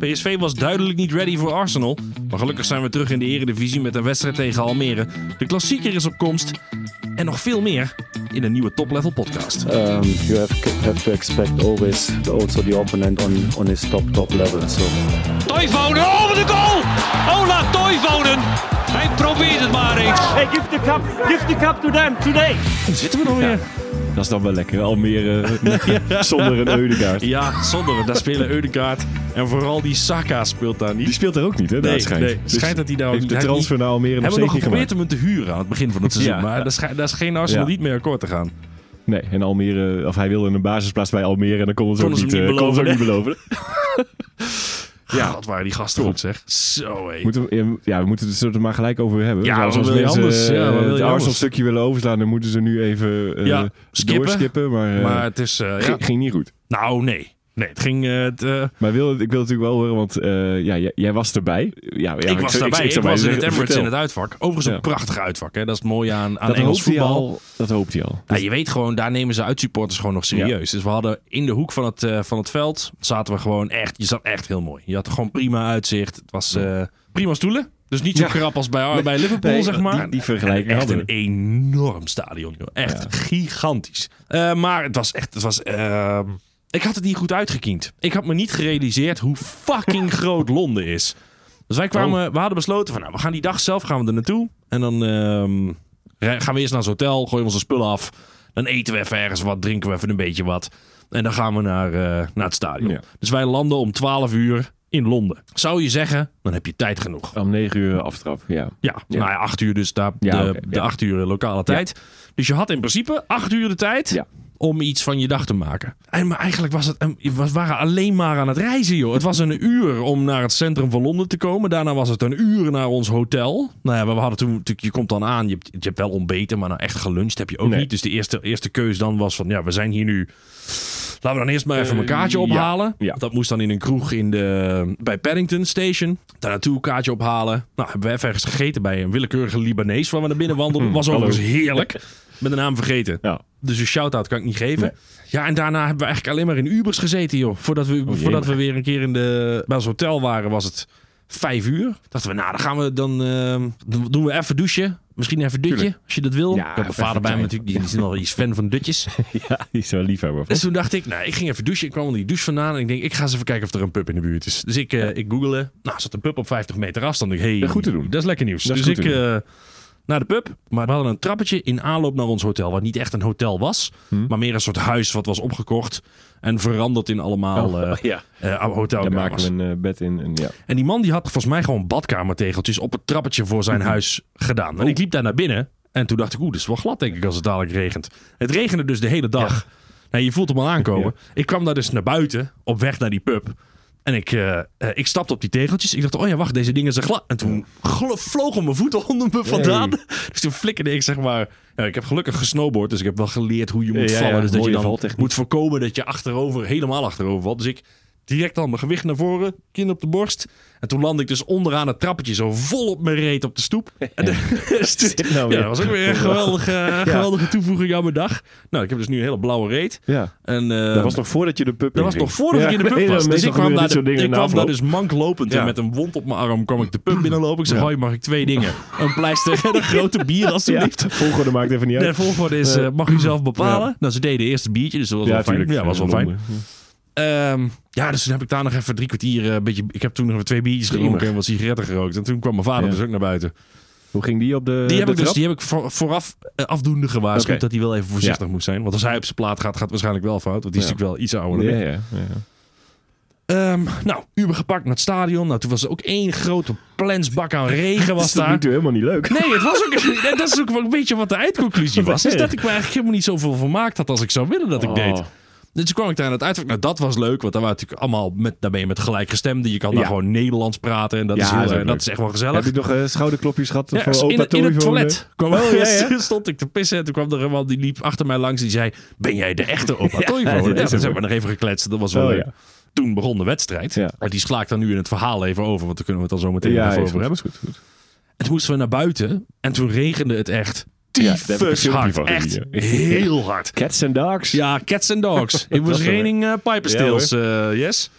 PSV was duidelijk niet ready voor Arsenal. Maar gelukkig zijn we terug in de eredivisie met een wedstrijd tegen Almere. De klassieker is op komst. En nog veel meer in een nieuwe Top Level podcast. um, you have, have to expect always also the opponent on, on his top top level. So Toivonen, oh wat een goal! Ola Toivonen! Hij probeert het maar eens. Hey, give the cup, give the cup to them today. Daar zitten we dan weer. Dat is dan wel lekker. Almere eh, zonder een Eudegaard. Ja, zonder. Daar spelen Eudegaard. En vooral die Saka speelt daar niet. Die speelt er ook niet, hè? Nee, dat schijnt. nee. Dus Schijnt dat hij daar ook niet- De transfer naar Almere nog hebben we nog niet geprobeerd hem te huren aan het begin van het seizoen. Ja. maar daar, daar scheen Arsenal niet mee akkoord te gaan. Nee, en Almere, of hij wilde een basisplaats bij Almere en dan konden ze ook niet, eh, niet beloven. Ja, wat waren die gasten goed zeg. Zo hé. Moeten we, ja, we moeten het er maar gelijk over hebben. Ja, je mensen, anders? Ja, eh, wat wil je het anders? Arsenal-stukje willen overslaan, dan moeten ze nu even Ja, skippen. doorskippen. Maar, eh, Maar het is... eh, ja. ging, ging niet goed. Nou, nee. Nee, het ging... het, eh, Maar wil, ik wil natuurlijk wel horen, want eh, ja, jij, jij was erbij. Ja, ja, ik was daarbij. Ik, was in het Emirates in het uitvak. Overigens een Ja. prachtig uitvak. Hè? Dat is het mooie aan, aan Dat Engels voetbal. al. Dat hoopt hij al. Ja, je weet gewoon, daar nemen ze uitsupporters gewoon nog serieus. Dus we hadden in de hoek van het, van het veld, zaten we gewoon echt, je zat echt heel mooi. Je had gewoon prima uitzicht. Het was prima stoelen. Dus niet zo Ja. krap als bij, bij Liverpool, Nee, zeg maar. die- die vergelijking echt hadden een enorm stadion, joh. Echt gigantisch. Maar het was echt, het was... ehm, ik had het niet goed uitgekiend. Ik had me niet gerealiseerd hoe fucking groot Londen is. Dus wij kwamen, we hadden besloten van, nou, we gaan die dag zelf gaan we er naartoe. En dan ehm, gaan we eerst naar het hotel, gooien we onze spullen af. Dan eten we even ergens wat, drinken we even een beetje wat. En dan gaan we naar, eh, naar het stadion. Ja. Dus wij landen om 12 uur in Londen. Zou je zeggen, dan heb je tijd genoeg. Om negen uur aftrap, ja. Ja, Ja. nou ja, acht uur dus daar, Ja, de, de ja. acht uur lokale tijd. Dus je had in principe acht uur de tijd Ja. Om iets van je dag te maken. En, maar eigenlijk was het, we waren alleen maar aan het reizen, joh. Het was een uur om naar het centrum van Londen te komen. Daarna was het een uur naar ons hotel. Nou ja, we hadden toen natuurlijk, je komt dan aan, je hebt, je hebt wel ontbeten, maar nou echt geluncht heb je ook Nee. niet. Dus de eerste, eerste keus dan was van, ja, we zijn hier nu... Laten we dan eerst maar even een Eh, kaartje ophalen. ja. Dat moest dan in een kroeg in de, bij Paddington Station. Daar naartoe een kaartje ophalen. Nou, hebben we even ergens gegeten bij een willekeurige Libanees waar we naar binnen wandelden. Was hallo. overigens heerlijk. Met de naam vergeten. Ja. Dus een shout-out kan ik niet geven. Nee. Ja, en daarna hebben we eigenlijk alleen maar in Ubers gezeten, joh. Voordat we, Oh, voordat we weer een keer in de, bij ons hotel waren, was het vijf uur. Dachten we, nou, dan gaan we dan ehm, dan doen we even douchen. Misschien even dutje, Tuurlijk. als je dat wil. Ja, ik heb mijn vader bij me natuurlijk, die is nog iets fan van dutjes. Ja, die is wel liefhebber. Dus toen dacht ik, nou, ik ging even douchen. Ik kwam onder die douche vandaan en ik denk, ik ga eens even kijken of er een pub in de buurt is. Dus ik, eh ik googelde. Nou, zat een pub op 50 meter afstand. Ik, hey, Ja, goed te doen. Dat is lekker nieuws. Dat dus ik eh, naar de pub. Maar we hadden een trappetje in aanloop naar ons hotel. Wat niet echt een hotel was. Hm. Maar meer een soort huis wat was opgekocht. En veranderd in allemaal Oh, eh ja. eh, Daar hotelkamers. maken we een eh, bed in. En, ja. En die man die had volgens mij gewoon badkamertegeltjes op het trappetje voor zijn huis gedaan. Oh. En ik liep daar naar binnen. En toen dacht ik, oeh, dit is wel glad denk ik als het dadelijk regent. Het regende dus de hele dag. Nou, je voelt hem al aankomen. Ik kwam daar dus naar buiten, op weg naar die pub. En ik, eh, ik stapte op die tegeltjes. Ik dacht, oh ja, wacht, deze dingen zijn glad. En toen vlogen mijn voeten onder me vandaan. Dus toen flikkerde ik, zeg maar... Ja, ik heb gelukkig gesnowboard, dus ik heb wel geleerd hoe je moet Ja, ja, vallen. Dus dat je dan moet voorkomen dat je achterover, helemaal achterover valt. Dus ik direct al mijn gewicht naar voren, kin op de borst. En toen landde ik dus onderaan het trappetje zo vol op mijn reet op de stoep. En de, dus nou ja, dat was ook weer een geweldige, geweldige toevoeging aan mijn dag. Nou, ik heb dus nu een hele blauwe reet. ja. En, eh, Dat was nog voordat je de pub dat was nog voordat ik in de pub was. Dus ik kwam, daar, de, ik kwam daar dus mank lopend. En met een wond op mijn arm kwam ik de pub binnenlopen. Ik zeg, hoi, mag ik twee dingen? Een pleister en een grote bier alsjeblieft. Volgorde maakt even niet De uit. volgorde is, eh, mag u zelf bepalen. Nou, ze deden eerst een biertje, dus dat was wel fijn. Ja, was wel fijn. Ehm, ja, dus toen heb ik daar nog even drie kwartier eh, een beetje... Ik heb toen nog even twee biertjes gedronken en wat sigaretten gerookt. En toen kwam mijn vader Ja. dus ook naar buiten. Hoe ging die op de Die heb de ik dus die heb ik voor, vooraf eh, afdoende gewaarschuwd dat hij wel even voorzichtig moet zijn. Want als hij op zijn plaat gaat, gaat het waarschijnlijk wel fout. Want die is Ja. natuurlijk wel iets ouder dan Ja, ik. ja, ja. Ehm, nou, Uber gepakt naar het stadion. Nou, toen was er ook één grote plensbak aan regen Dat was is daar. toe helemaal niet leuk. Nee, het was ook, dat is ook wel een beetje wat de eindconclusie was. Is dat ik me eigenlijk helemaal niet zoveel vermaakt had als ik zou willen dat ik Oh. deed. Dus toen kwam ik daar aan het uitvak. Nou, dat was leuk, want daar waren natuurlijk allemaal met, daar ben je met gelijkgestemden. Je kan daar Ja. gewoon Nederlands praten en dat, Ja, is, heel, dat eh, dat is echt wel gezellig. Heb je nog eh, schouderklopjes gehad Ja, voor in, opa in het toilet kwam, Oh, stond ik te pissen. En toen kwam er een man die liep achter mij langs. Die zei, ben jij de echte opa Ja, dat is toen hebben we nog even gekletst. Dat was wel Oh, leuk. Toen begon de wedstrijd. En die sla ik dan nu in het verhaal even over. Want daar kunnen we het dan zo meteen Ja, even is over goed, hebben. goed, goed. En toen moesten we naar buiten. En toen regende het echt Ja, tyfus filmpje hard. Echt ja. heel hard. Cats and dogs. Ja, cats and dogs. It was raining uh, piper Ja, stills, yes.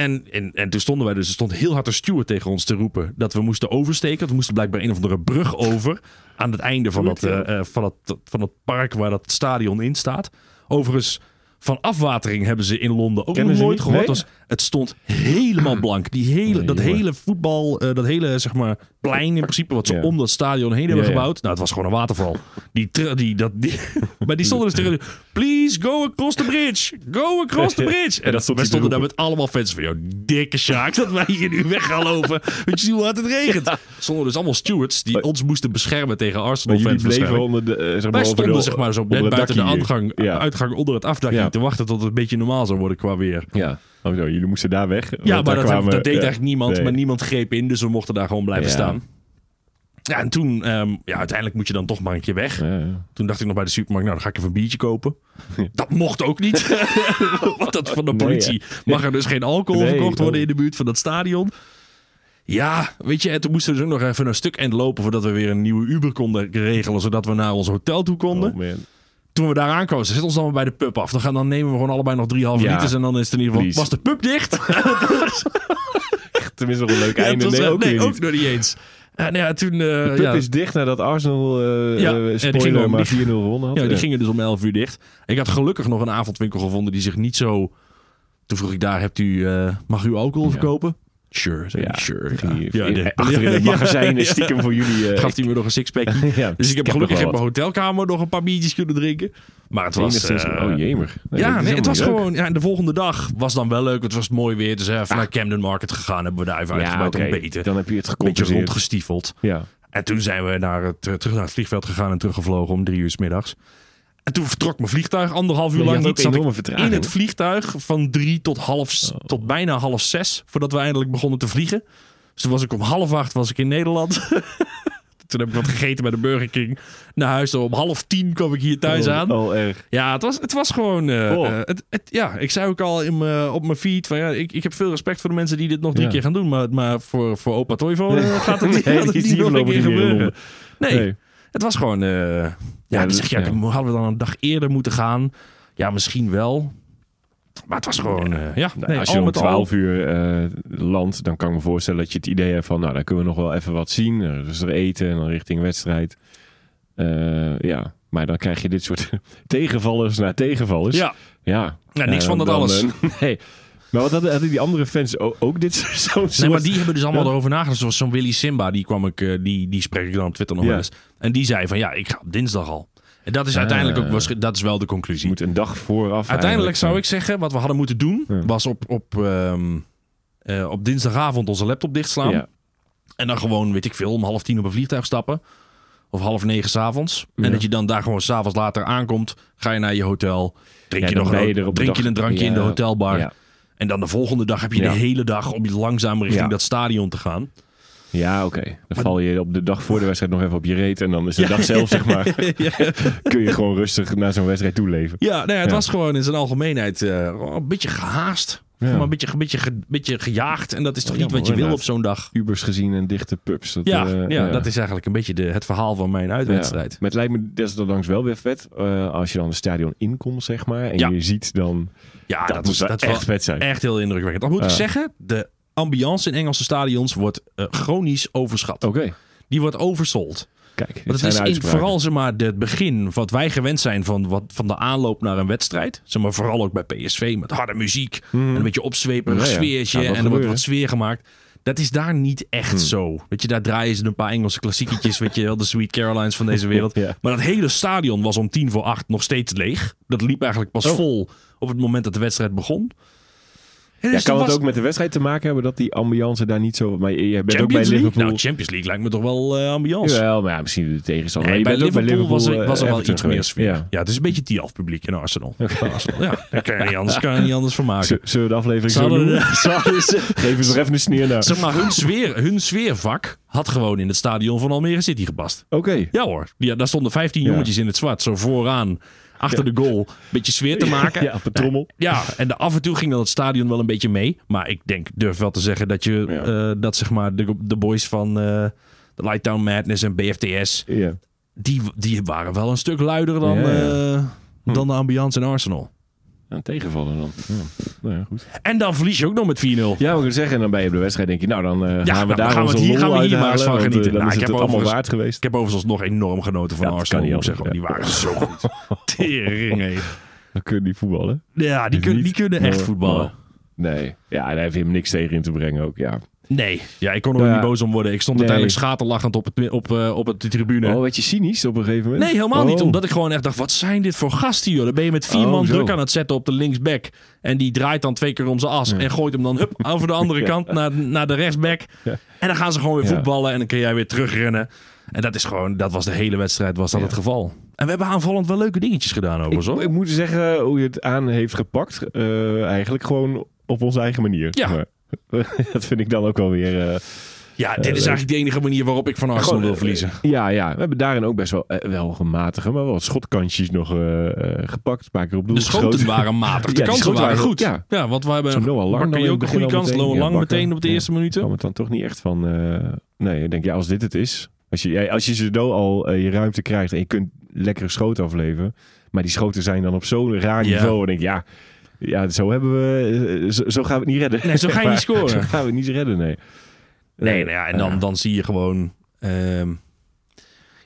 En, en, en toen stonden wij dus, er stond heel hard een steward tegen ons te roepen dat we moesten oversteken. We moesten blijkbaar een of andere brug over aan het einde van dat, eh, eh, van, dat, van het park waar dat stadion in staat. Overigens, van afwatering hebben ze in Londen ook Kennen nog ze nooit gehoord. Nee? Het, stond helemaal blank. Die hele, dat hele voetbal, eh, dat hele zeg maar, plein in principe, wat ze Ja. om dat stadion heen hebben Ja, ja. gebouwd. Nou, het was gewoon een waterval. Die, die, dat, die, maar die stonden dus tegen please go across the bridge. Go across the bridge. En dat stond wij stonden daar met allemaal fans van, joh, dikke Sjaak, dat wij hier nu weg gaan lopen. Weet je hoe hard het regent? Stonden dus allemaal stewards die Maar- ons moesten beschermen tegen Maar Arsenal jullie fans. bleven onder de... zeg maar, Wij stonden de- zeg maar zo net buiten de uitgang, uitgang onder het afdakje te wachten tot het een beetje normaal zou worden qua weer. Ja. Oh, zo, jullie moesten daar weg. Ja, maar dat, kwamen- dat deed eigenlijk niemand. Nee. Maar niemand greep in, dus we mochten daar gewoon blijven staan. Ja, en toen, ehm, ja, uiteindelijk moet je dan toch maar een keer weg. Ja, ja. Toen dacht ik nog bij de supermarkt, nou dan ga ik even een biertje kopen. Dat mocht ook niet. Want dat van de Nee, politie mag er dus geen alcohol Nee, verkocht worden in de buurt van dat stadion. Ja, weet je, en toen moesten we dus ook nog even een stuk end lopen voordat we weer een nieuwe Uber konden regelen, zodat we naar ons hotel toe konden. Oh. Toen we daar aankwamen, ze zet ons dan maar bij de pub af. Dan, gaan, dan nemen we gewoon allebei nog drie halve Ja. liters en dan is het in ieder geval, was de pub dicht? Tenminste nog een leuk Ja, einde. het was, nee, eh, ook nee, ook nog niet eens. En nou ja, toen... eh, De pub ja, is dicht nadat Arsenal, eh Ja, eh, en die spoiler, ging om- maar die- 4-0 gewonnen had. ja, die Ja. gingen dus om 11 uur dicht. Ik had gelukkig nog een avondwinkel gevonden die zich niet zo... Toen vroeg ik daar, hebt u, eh, mag u alcohol verkopen? Sure, zei Ja, sure. Ja, in- de- achter in het Ja, magazijn ja. stiekem voor jullie. eh, Gaf hij me nog een sixpackje. ja, Dus ik heb gelukkig in mijn hotelkamer nog een paar biertjes kunnen drinken. Maar het was... Eh, oh. Nee, dat ja, nee, het was gewoon... Ja, de volgende dag was dan wel leuk. Het was mooi weer. Dus even naar Camden Market gegaan. Hebben we daar even. Ja, ontbeten. Dan heb je het Een beetje gecompenseerd. rondgestiefeld. Ja. En toen zijn we naar het, eh, terug naar het vliegveld gegaan en teruggevlogen om drie uur 's middags. En toen vertrok mijn vliegtuig anderhalf uur Ja, lang Zat ik vertraging. in het vliegtuig van drie tot, half, s- tot bijna half zes. Voordat we eindelijk begonnen te vliegen. Dus toen was ik om half acht was ik in Nederland. toen heb ik wat gegeten bij de Burger King. Naar huis. Om half tien kwam ik hier thuis Oh, aan. Oh, erg. Ja, het was, het was gewoon... eh, Oh. eh, het, het, ja, ik zei ook al in op mijn feed van... Ja, ik, ik heb veel respect voor de mensen die dit nog drie Ja. keer gaan doen. Maar, maar voor, voor opa Toivo eh, gaat het niet, Nee, gaat het niet nog een keer gebeuren. Nee, Nee. het was gewoon... ja, dan dat- zeg je, ja, hadden we dan een dag eerder moeten gaan? Ja, misschien wel. Maar het was gewoon... eh, ja, Nou, nee, als al je om met al- 12 uur eh landt, dan kan ik me voorstellen dat je het idee hebt van, nou, dan kunnen we nog wel even wat zien. Er is er eten en dan richting wedstrijd. Eh, ja, maar dan krijg je dit soort tegenvallers na tegenvallers. Ja, ja. Ja, niks Eh, van dat dan, alles. eh, nee. Maar wat hadden, hadden die andere fans ook, dit zo'n soort... nee, maar die hebben dus allemaal Ja. erover nagedacht. Zoals zo'n Willy Simba, die kwam ik, eh, die, die spreek ik dan op Twitter nog Ja. wel eens. En die zei van, ja, ik ga op dinsdag al. En dat is Ah. uiteindelijk ook, waarsch- dat is wel de Je conclusie. moet een dag vooraf Uiteindelijk zou ik zeggen, wat we hadden moeten doen, Ja. was op, op, ehm, eh, op dinsdagavond onze laptop dichtslaan. Ja. En dan gewoon, weet ik veel, om half tien op een vliegtuig stappen. Of half negen s'avonds. Ja. En dat je dan daar gewoon s'avonds later aankomt. Ga je naar je hotel. Drink je nog een, je je een drankje in de Ja. hotelbar. En dan de volgende dag heb je Ja. de hele dag om langzaam richting Ja. dat stadion te gaan. Ja, oké. Dan val je op de dag voor de wedstrijd nog even op je reet. En dan is de dag zelf, zeg maar, kun je gewoon rustig naar zo'n wedstrijd toeleven. Ja, nou ja, het was gewoon in zijn algemeenheid eh, een beetje gehaast. Ja. Gewoon een beetje, een beetje, ge- beetje gejaagd. En dat is toch Ja, niet wat je wil op zo'n dag. Ubers gezien en dichte pubs. Dat, Ja, eh, ja, dat is eigenlijk een beetje de, het verhaal van mijn uitwedstrijd. Ja. Maar het lijkt me desondanks wel weer vet eh, als je dan het stadion inkomt, zeg maar. En Ja. je ziet dan... Ja, dat, moet dat echt vet zijn. echt heel indrukwekkend. Dan moet ik Ja. zeggen, de ambiance in Engelse stadions wordt eh, chronisch overschat. Oké, Die wordt oversold. Kijk. dit Want het zijn is in, vooral zeg maar, het begin wat wij gewend zijn van, wat, van de aanloop naar een wedstrijd. Zeg maar, vooral ook bij PSV met harde muziek. En een beetje opzweperig Ja, sfeertje. En er wordt wat sfeer gemaakt. Dat is daar niet echt zo. Weet je, daar draaien ze een paar Engelse klassieketjes. weet je wel, de Sweet Carolines van deze wereld. Ja. Maar dat hele stadion was om tien voor acht nog steeds leeg. Dat liep eigenlijk pas Oh. vol op het moment dat de wedstrijd begon. Ja, dus kan het was- ook met de wedstrijd te maken hebben dat die ambiance daar niet zo... Maar je bent ook bij League? Liverpool... Nou, Champions League lijkt me toch wel eh ambiance. Jawel, maar ja, misschien de tegenstander. Nee, bij Liverpool, was er, eh, was er wel iets meer sfeer. Ja. Ja. het is een beetje TIAF publiek in Arsenal. Arsenal. Ja, daar kan je niet anders, kan je niet anders van maken. Zullen we de aflevering zo doen? ze Geef nog even een sneer naar. zeg maar, hun, sfeer, hun sfeervak had gewoon in het stadion van Almere City gepast. Oké. Ja hoor, ja, daar stonden 15 Ja. jongetjes in het zwart, zo vooraan, achter de goal, een beetje sfeer te maken. Ja, op een trommel. Ja, en de, af en toe ging dan het stadion wel een beetje mee. Maar ik denk, durf wel te zeggen dat je, eh, dat zeg maar, de, de boys van eh de Lighttown Madness en BFTS, Ja. die, die waren wel een stuk luider dan, eh, dan de ambiance in Arsenal. Een tegenvallen dan. Ja. Nou ja, goed. En dan verlies je ook nog met 4-0. Ja, we kunnen zeggen, en dan ben je op de wedstrijd, denk je, nou dan eh, Ja, gaan we nou, daar gaan we hier- gaan we hier maar eens van want, eh, genieten. Dan Nou, is ik het heb het allemaal overigens- waard geweest. Ik heb overigens nog enorm genoten van Ja, Arsenal. kan niet zeggen, die waren zo goed. Tering, hé. Dan kunnen die voetballen. Ja, die, kun- niet- die kunnen echt voetballen. Nee. Ja, daar heeft hij hem niks tegen in te brengen ook, ja. Nee, ja, ik kon er Ja. niet boos om worden. Ik stond Nee. uiteindelijk schaterlachend op, het, op, eh, op het, de tribune. Oh, werd je cynisch op een gegeven moment? Nee, helemaal niet. Oh. Omdat ik gewoon echt dacht, wat zijn dit voor gasten, joh. Dan ben je met vier Oh, man zo. druk aan het zetten op de linksback. En die draait dan twee keer om zijn as. En gooit hem dan hup, over de andere kant naar, naar de rechtsback. Ja. En dan gaan ze gewoon weer Ja. voetballen. En dan kun jij weer terugrennen. En dat is gewoon, dat was de hele wedstrijd, was dat Ja. het geval. En we hebben aanvallend wel leuke dingetjes gedaan overigens, Ik, hoor. ik moet zeggen hoe je het aan heeft gepakt. eh, eigenlijk gewoon op onze eigen manier. Ja. Maar, dat vind ik dan ook wel weer... eh, Ja, dit is eigenlijk de enige manier waarop ik van Arsenal wil eh, verliezen. Ja, ja, we hebben daarin ook best wel, eh, wel gematige, maar wel wat schotkantjes nog eh, eh, gepakt. Een paar keer op doel De schoten geschoten. waren matig. De Ja, kansen waren goed. goed, Ja. want we hebben Lang ook een goede kans. Loan Ja, Lang meteen op de Ja. eerste minuten. kwam het dan toch niet echt van... eh, nee, ik denk, ja, als dit het is... Als je, ja, als je zo al eh, je ruimte krijgt en je kunt lekkere schoten afleveren... maar die schoten zijn dan op zo'n raar Ja. niveau... en denk ik, ja, ja, zo hebben we... eh, Zo, zo gaan we het niet redden. Nee, zo ga je niet scoren. Zo gaan we het niet redden, nee. Nee, Eh, nou ja, en dan, dan zie je gewoon... ehm,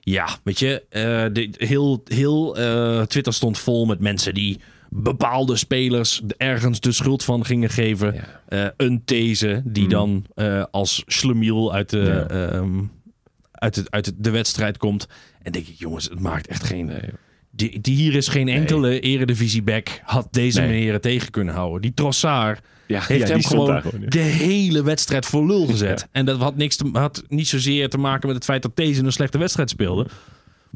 ja, weet je, eh, de, heel, heel eh, Twitter stond vol met mensen die bepaalde spelers ergens de schuld van gingen geven. Ja. Eh, een these die Mm. dan eh, als slemiel uit, de, Ja. ehm, uit, het, uit de wedstrijd komt. En denk ik, jongens, het maakt echt geen... Nee, Die, die hier is geen enkele eredivisieback had deze Nee. meneer tegen kunnen houden. Die Trossard Ja, heeft ja, hem gewoon, ja. de hele wedstrijd voor lul gezet. En dat had, niks te, had niet zozeer te maken met het feit dat deze een slechte wedstrijd speelde.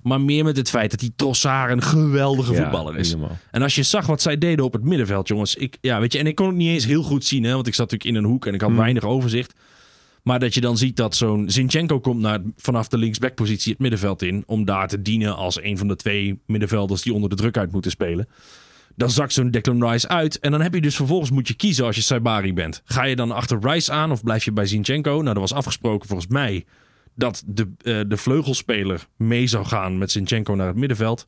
Maar meer met het feit dat die Trossard een geweldige voetballer is. helemaal. En als je zag wat zij deden op het middenveld, jongens. Ik, ja, weet je, en ik kon het niet eens heel goed zien, hè, want ik zat natuurlijk in een hoek en ik Hmm. had weinig overzicht. Maar dat je dan ziet dat zo'n Zinchenko komt naar, vanaf de linksbackpositie het middenveld in. Om daar te dienen als een van de twee middenvelders die onder de druk uit moeten spelen. Dan zakt zo'n Declan Rice uit. En dan heb je dus vervolgens moet je kiezen als je Saibari bent. Ga je dan achter Rice aan of blijf je bij Zinchenko? Nou, er was afgesproken volgens mij dat de, eh, de vleugelspeler mee zou gaan met Zinchenko naar het middenveld.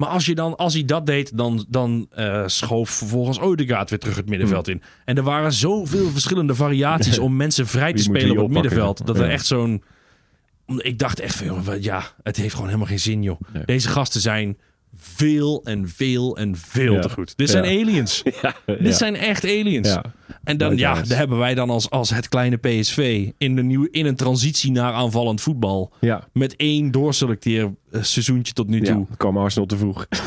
Maar als, je dan, als hij dat deed, dan, dan eh, schoof vervolgens Odegaard weer terug het middenveld in. En er waren zoveel verschillende variaties om mensen vrij te spelen op het oppakken? middenveld. Dat er echt zo'n... Ik dacht echt van, joh, ja, het heeft gewoon helemaal geen zin, joh. Nee. Deze gasten zijn veel en veel en veel Ja. te goed. Dit Ja. zijn aliens. Ja, Dit zijn echt aliens. En dan, ja, daar hebben wij dan als, als het kleine PSV in, de nieuwe, in een transitie naar aanvallend voetbal. Ja. Met één doorselecteer eh, seizoentje tot nu Ja, toe. kwam Arsenal te vroeg.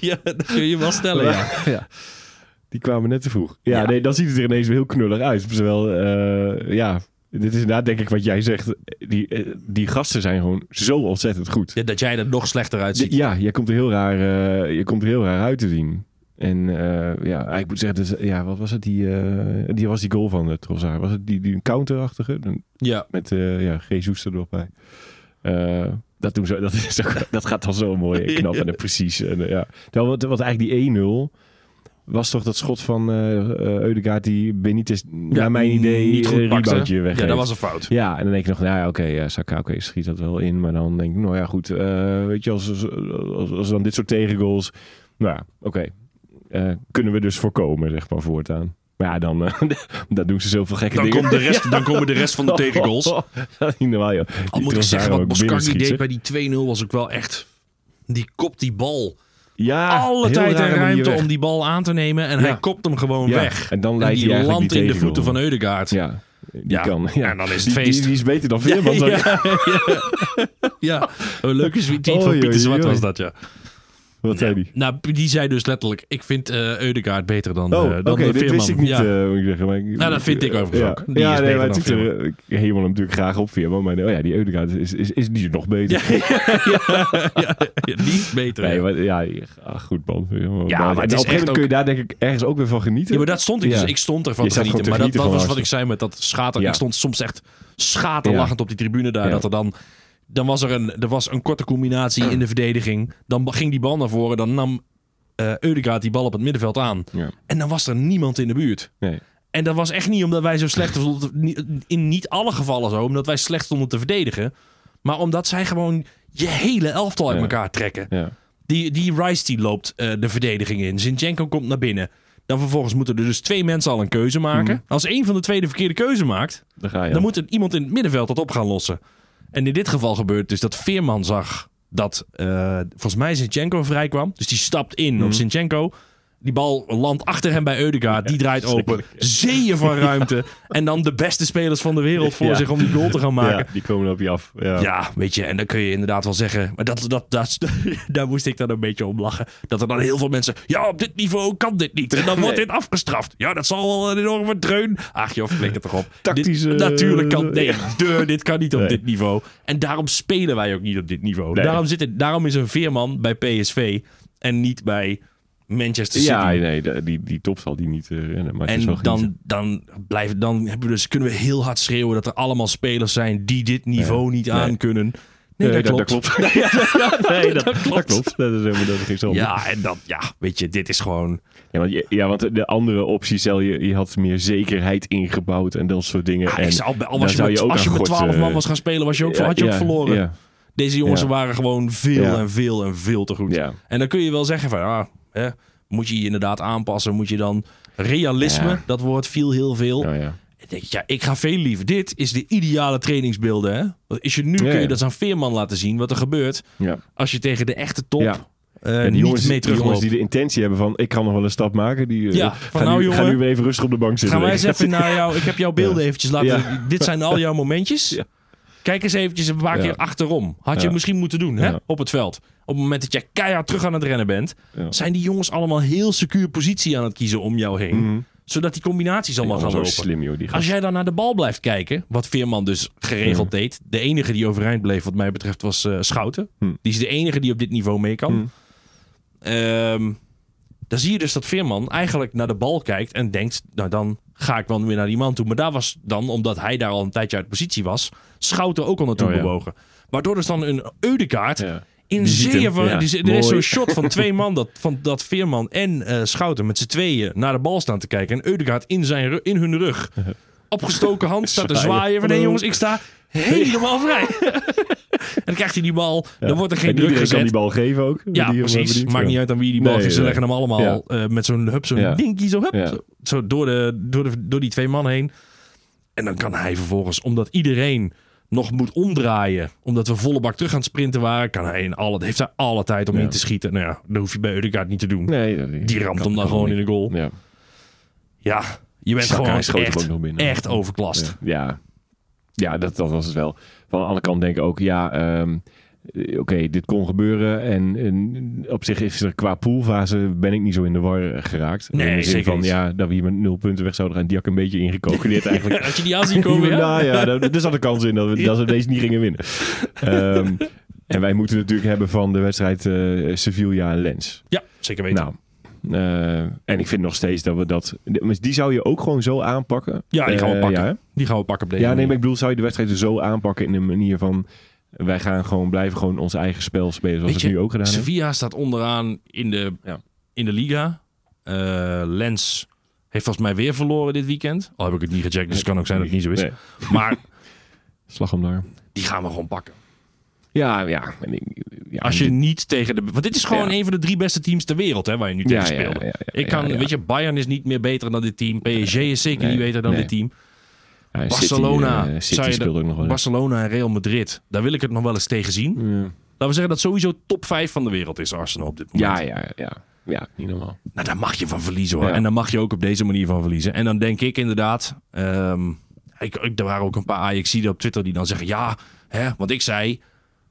Ja, dat kun je wel stellen, ja. Die kwamen net te vroeg. Ja, nee, dan ziet het er ineens weer heel knullig uit. Terwijl, eh, ja, dit is inderdaad denk ik wat jij zegt. Die, eh, die gasten zijn gewoon zo ontzettend goed. Ja, Dat jij er nog slechter uitziet. Ja, je komt er heel raar, eh, je komt er heel raar uit te zien. En eh, ja, ik moet zeggen, dus, ja, wat was het? Die, die was die goal van de Trossard. Was het die, die counterachtige? Ja. Met ja, Jesus er nog bij. Eh, dat, doen ze, dat, is ook, dat gaat dan zo mooi en knap en precies. En, ja. Terwijl, wat, wat eigenlijk die 1-0 was toch dat schot van eh eh, Eudegaard die Benitez, naar mijn idee, niet goed pakte. reboundje Ja, dat was een fout. Ja, en dan denk ik nog, nou ja, oké, ja, Saka, oké, schiet dat wel in. Maar dan denk ik, nou ja, goed, eh, weet je, als, als, als, als dan dit soort tegengoals, nou ja, oké, eh, kunnen we dus voorkomen, zeg maar, voortaan. Maar ja, dan, eh, dan doen ze zoveel gekke Dan, dingen. komt de rest, dan komen de rest van de tegengoals. dat niet normaal, joh. Al moet ik zeggen, wat Boscardi deed bij die 2-0 was ook wel echt... Die kopt die bal. Ja, Alle tijd en ruimte om die bal aan te nemen. En Ja. hij kopt hem gewoon Ja, weg. en dan en leidt die hij die in de voeten van Eudegaard. Ja, die Ja, kan. Ja. en dan is het feest. Die, die is beter dan Veerman. ja, Ja, ja, ja. Een leuke tweet Oei, van Pieter Zwart was dat, ja. Wat zei die? Nou, die zei dus letterlijk... Ik vind eh Eudegaard beter dan, Oh, eh, oké, dan de dit Veerman. wist ik niet, Ja. eh, moet ik zeggen. Maar ik, Nou, dat vind ik overigens ook. Die ja, is nee, beter maar dan het ik hem natuurlijk graag op Veerman. Maar oh ja, die Eudegaard is, is, is die nog beter. ja, ja, niet beter. Nee, ja. maar, ja, ah, goed man. Ja, maar maar op een is gegeven moment kun je daar denk ik ergens ook weer van genieten. Ja, maar dat stond ik dus. Ik stond ervan te genieten. Maar dat, was van wat ik zei met dat schater. Ik stond soms echt schaterlachend op die tribune daar. Dat er dan... Dan was er een, er was een korte combinatie in de verdediging. Dan ging die bal naar voren. Dan nam Eudegaard die bal op het middenveld aan. Ja. En dan was er niemand in de buurt. Nee. En dat was echt niet omdat wij zo slecht stonden. In niet alle gevallen zo. Omdat wij slecht stonden te verdedigen. Maar omdat zij gewoon je hele elftal uit Ja. elkaar trekken. Ja. Die, die Rice die loopt eh, de verdediging in. Zinchenko komt naar binnen. Dan vervolgens moeten er dus twee mensen al een keuze maken. Als één van de twee de verkeerde keuze maakt, Dan ga je. dan moet er iemand in het middenveld dat op gaan lossen. En in dit geval gebeurt dus dat Veerman zag dat eh, volgens mij Zinchenko vrij kwam. Dus die stapt in Mhm. op Zinchenko. Die bal landt achter hem bij Eudegaard. Die draait open. Zeeën van ruimte. En dan de beste spelers van de wereld voor zich om die goal te gaan maken. Ja, die komen op je af. Ja. Ja, weet je, en dan kun je inderdaad wel zeggen. Maar dat, dat, dat, daar moest ik dan een beetje om lachen. Dat er dan heel veel mensen. Ja, op dit niveau kan dit niet. En dan wordt dit afgestraft. Ja, dat zal wel een enorme dreun. Ach joh, flik het toch op. Tactische- Dit, natuurlijk kan. Nee, deur, dit kan niet op dit niveau. En daarom spelen wij ook niet op dit niveau. Daarom, zit het, daarom is een veerman bij PSV en niet bij Manchester City. Ja, nee, de- die, die top zal die niet eh, rennen. Maar En dan, dan, blijven, dan hebben we dus, kunnen we heel hard schreeuwen dat er allemaal spelers zijn die dit niveau niet Nee. aan kunnen. Nee, Nee, dat, klopt. dat klopt. nee, dat, klopt. dat is helemaal dat is. Ja, en dan, ja, weet je, dit is gewoon. Ja, want, je- ja, want de andere optie, stel je, je had meer zekerheid ingebouwd en dat soort dingen. En zou, al dan was je met, als je met God, 12 man eh, was gaan spelen, was je ook, had je ook verloren. Deze jongens waren gewoon veel en veel en veel te goed. En dan kun je wel zeggen van, ah, hè, moet je je inderdaad aanpassen? Moet je dan realisme, Ja. dat woord viel heel veel. Ja, ja. Ik denk, ja, ik ga veel liever. Dit is de ideale trainingsbeelden. Hè? Want je, nu Ja, kun je ja. dat aan Veerman laten zien wat er gebeurt ja. als je tegen de echte top Ja. En die niet jongens, mee die jongens die de intentie hebben van ik kan nog wel een stap maken, die eh, Ja, van nou, nu, jongen, gaan nu weer even rustig op de bank zitten. Gaan wij eens even naar jou. Ik heb jouw beelden eventjes laten. Ja. Dit zijn al jouw momentjes. Ja. Kijk eens eventjes een paar Ja. keer achterom. Had je Ja. misschien moeten doen hè? Ja. op het veld. Op het moment dat jij keihard terug aan het rennen bent, Ja. zijn die jongens allemaal heel secuur positie aan het kiezen om jou heen. Mhm. Zodat die combinaties allemaal gaan lopen. slim, joh, Als jij dan naar de bal blijft kijken, wat Veerman dus geregeld deed. De enige die overeind bleef, wat mij betreft, was eh, Schouten. Hm. Die is de enige die op dit niveau mee kan. Hm. Ehm, dan zie je dus dat Veerman eigenlijk naar de bal kijkt en denkt, nou dan ga ik wel weer naar die man toe. Maar daar was dan, omdat hij daar al een tijdje uit positie was, Schouten ook al naartoe Oh ja. bewogen. Waardoor dus dan een Eudekaart Ja. In zeeën hem, van... ja. die er is zo'n shot van twee man dat, van, dat Veerman en eh, Schouten met z'n tweeën naar de bal staan te kijken. En Eudekaart in, zijn, in hun rug. Opgestoken hand staat te Zwaaien. Van nee jongens, ik sta helemaal vrij. en dan krijgt hij die bal. Dan wordt er geen en druk iedereen kan gezet. die bal geven ook. Ja, Die precies. Maakt niet uit aan wie die bal Nee, geeft. Ze nee. leggen hem allemaal eh, met zo'n hup, zo'n Ja. dinky, zo hup. Zo door, de, door, de, door die twee man heen. En dan kan hij vervolgens, omdat iedereen nog moet omdraaien, omdat we volle bak terug aan het sprinten waren, kan hij in alle, heeft hij alle tijd om Ja. in te schieten. Nou ja, dat hoef je bij Eudegaard niet te doen. Nee, dat- Die ramt kan- hem dan gewoon in de goal. Ja. Ja, je bent Saka gewoon echt, ook nog binnen. echt overklast. Ja, ja. dat, dat was het wel. Van de andere kant denk ik ook, ja, ehm, eh, oké, dit kon gebeuren. En, en op zich is er qua poolfase ben ik niet zo in de war geraakt. Nee, in de zin zeker van, niet. ja, dat we hier met nul punten weg zouden gaan. Die had ik een beetje ingecalculeerd eigenlijk. Had je die aanzien komen? Ja? Nou ja, daar- er zat een kans in dat we, dat we deze niet gingen winnen. Ehm, en wij moeten natuurlijk hebben van de wedstrijd eh, Sevilla en Lens. ja, zeker weten. Nou, eh, en ik vind nog steeds dat we dat... Die zou je ook gewoon zo aanpakken. ja, die gaan we pakken. ja, die gaan we pakken op deze ja, nee, maar ik bedoel, zou je de wedstrijden zo aanpakken in de manier van... Wij gaan gewoon blijven gewoon ons eigen spel spelen zoals we het nu ook gedaan hebben. Sevilla staat onderaan in de, Ja. in de Liga. Eh, Lens heeft volgens mij weer verloren dit weekend. Al heb ik het niet gecheckt, dus het kan ook zijn dat het niet zo is. Nee, Maar slag om daar. die gaan we gewoon pakken. Ja, ja. Als je dit- niet tegen de... Want dit is gewoon Ja. een van de drie beste teams ter wereld, hè, waar je nu tegen ja, ik kan, weet je, Bayern is niet meer beter dan dit team. PSG is zeker Nee, niet beter dan nee. dit team. Ja, City, Barcelona, eh, City zou je speelt ook nog wel. Barcelona en Real Madrid, daar wil ik het nog wel eens tegen zien. Ja. Laten we zeggen dat sowieso top 5 van de wereld is Arsenal op dit moment. Ja, ja, ja. Ja, niet normaal. Nou, daar mag je van verliezen hoor. Ja. En dan mag je ook op deze manier van verliezen. En dan denk ik inderdaad... ehm, ik, ik, er waren ook een paar Ajaxiden op Twitter die dan zeggen... Ja, hè, want ik zei...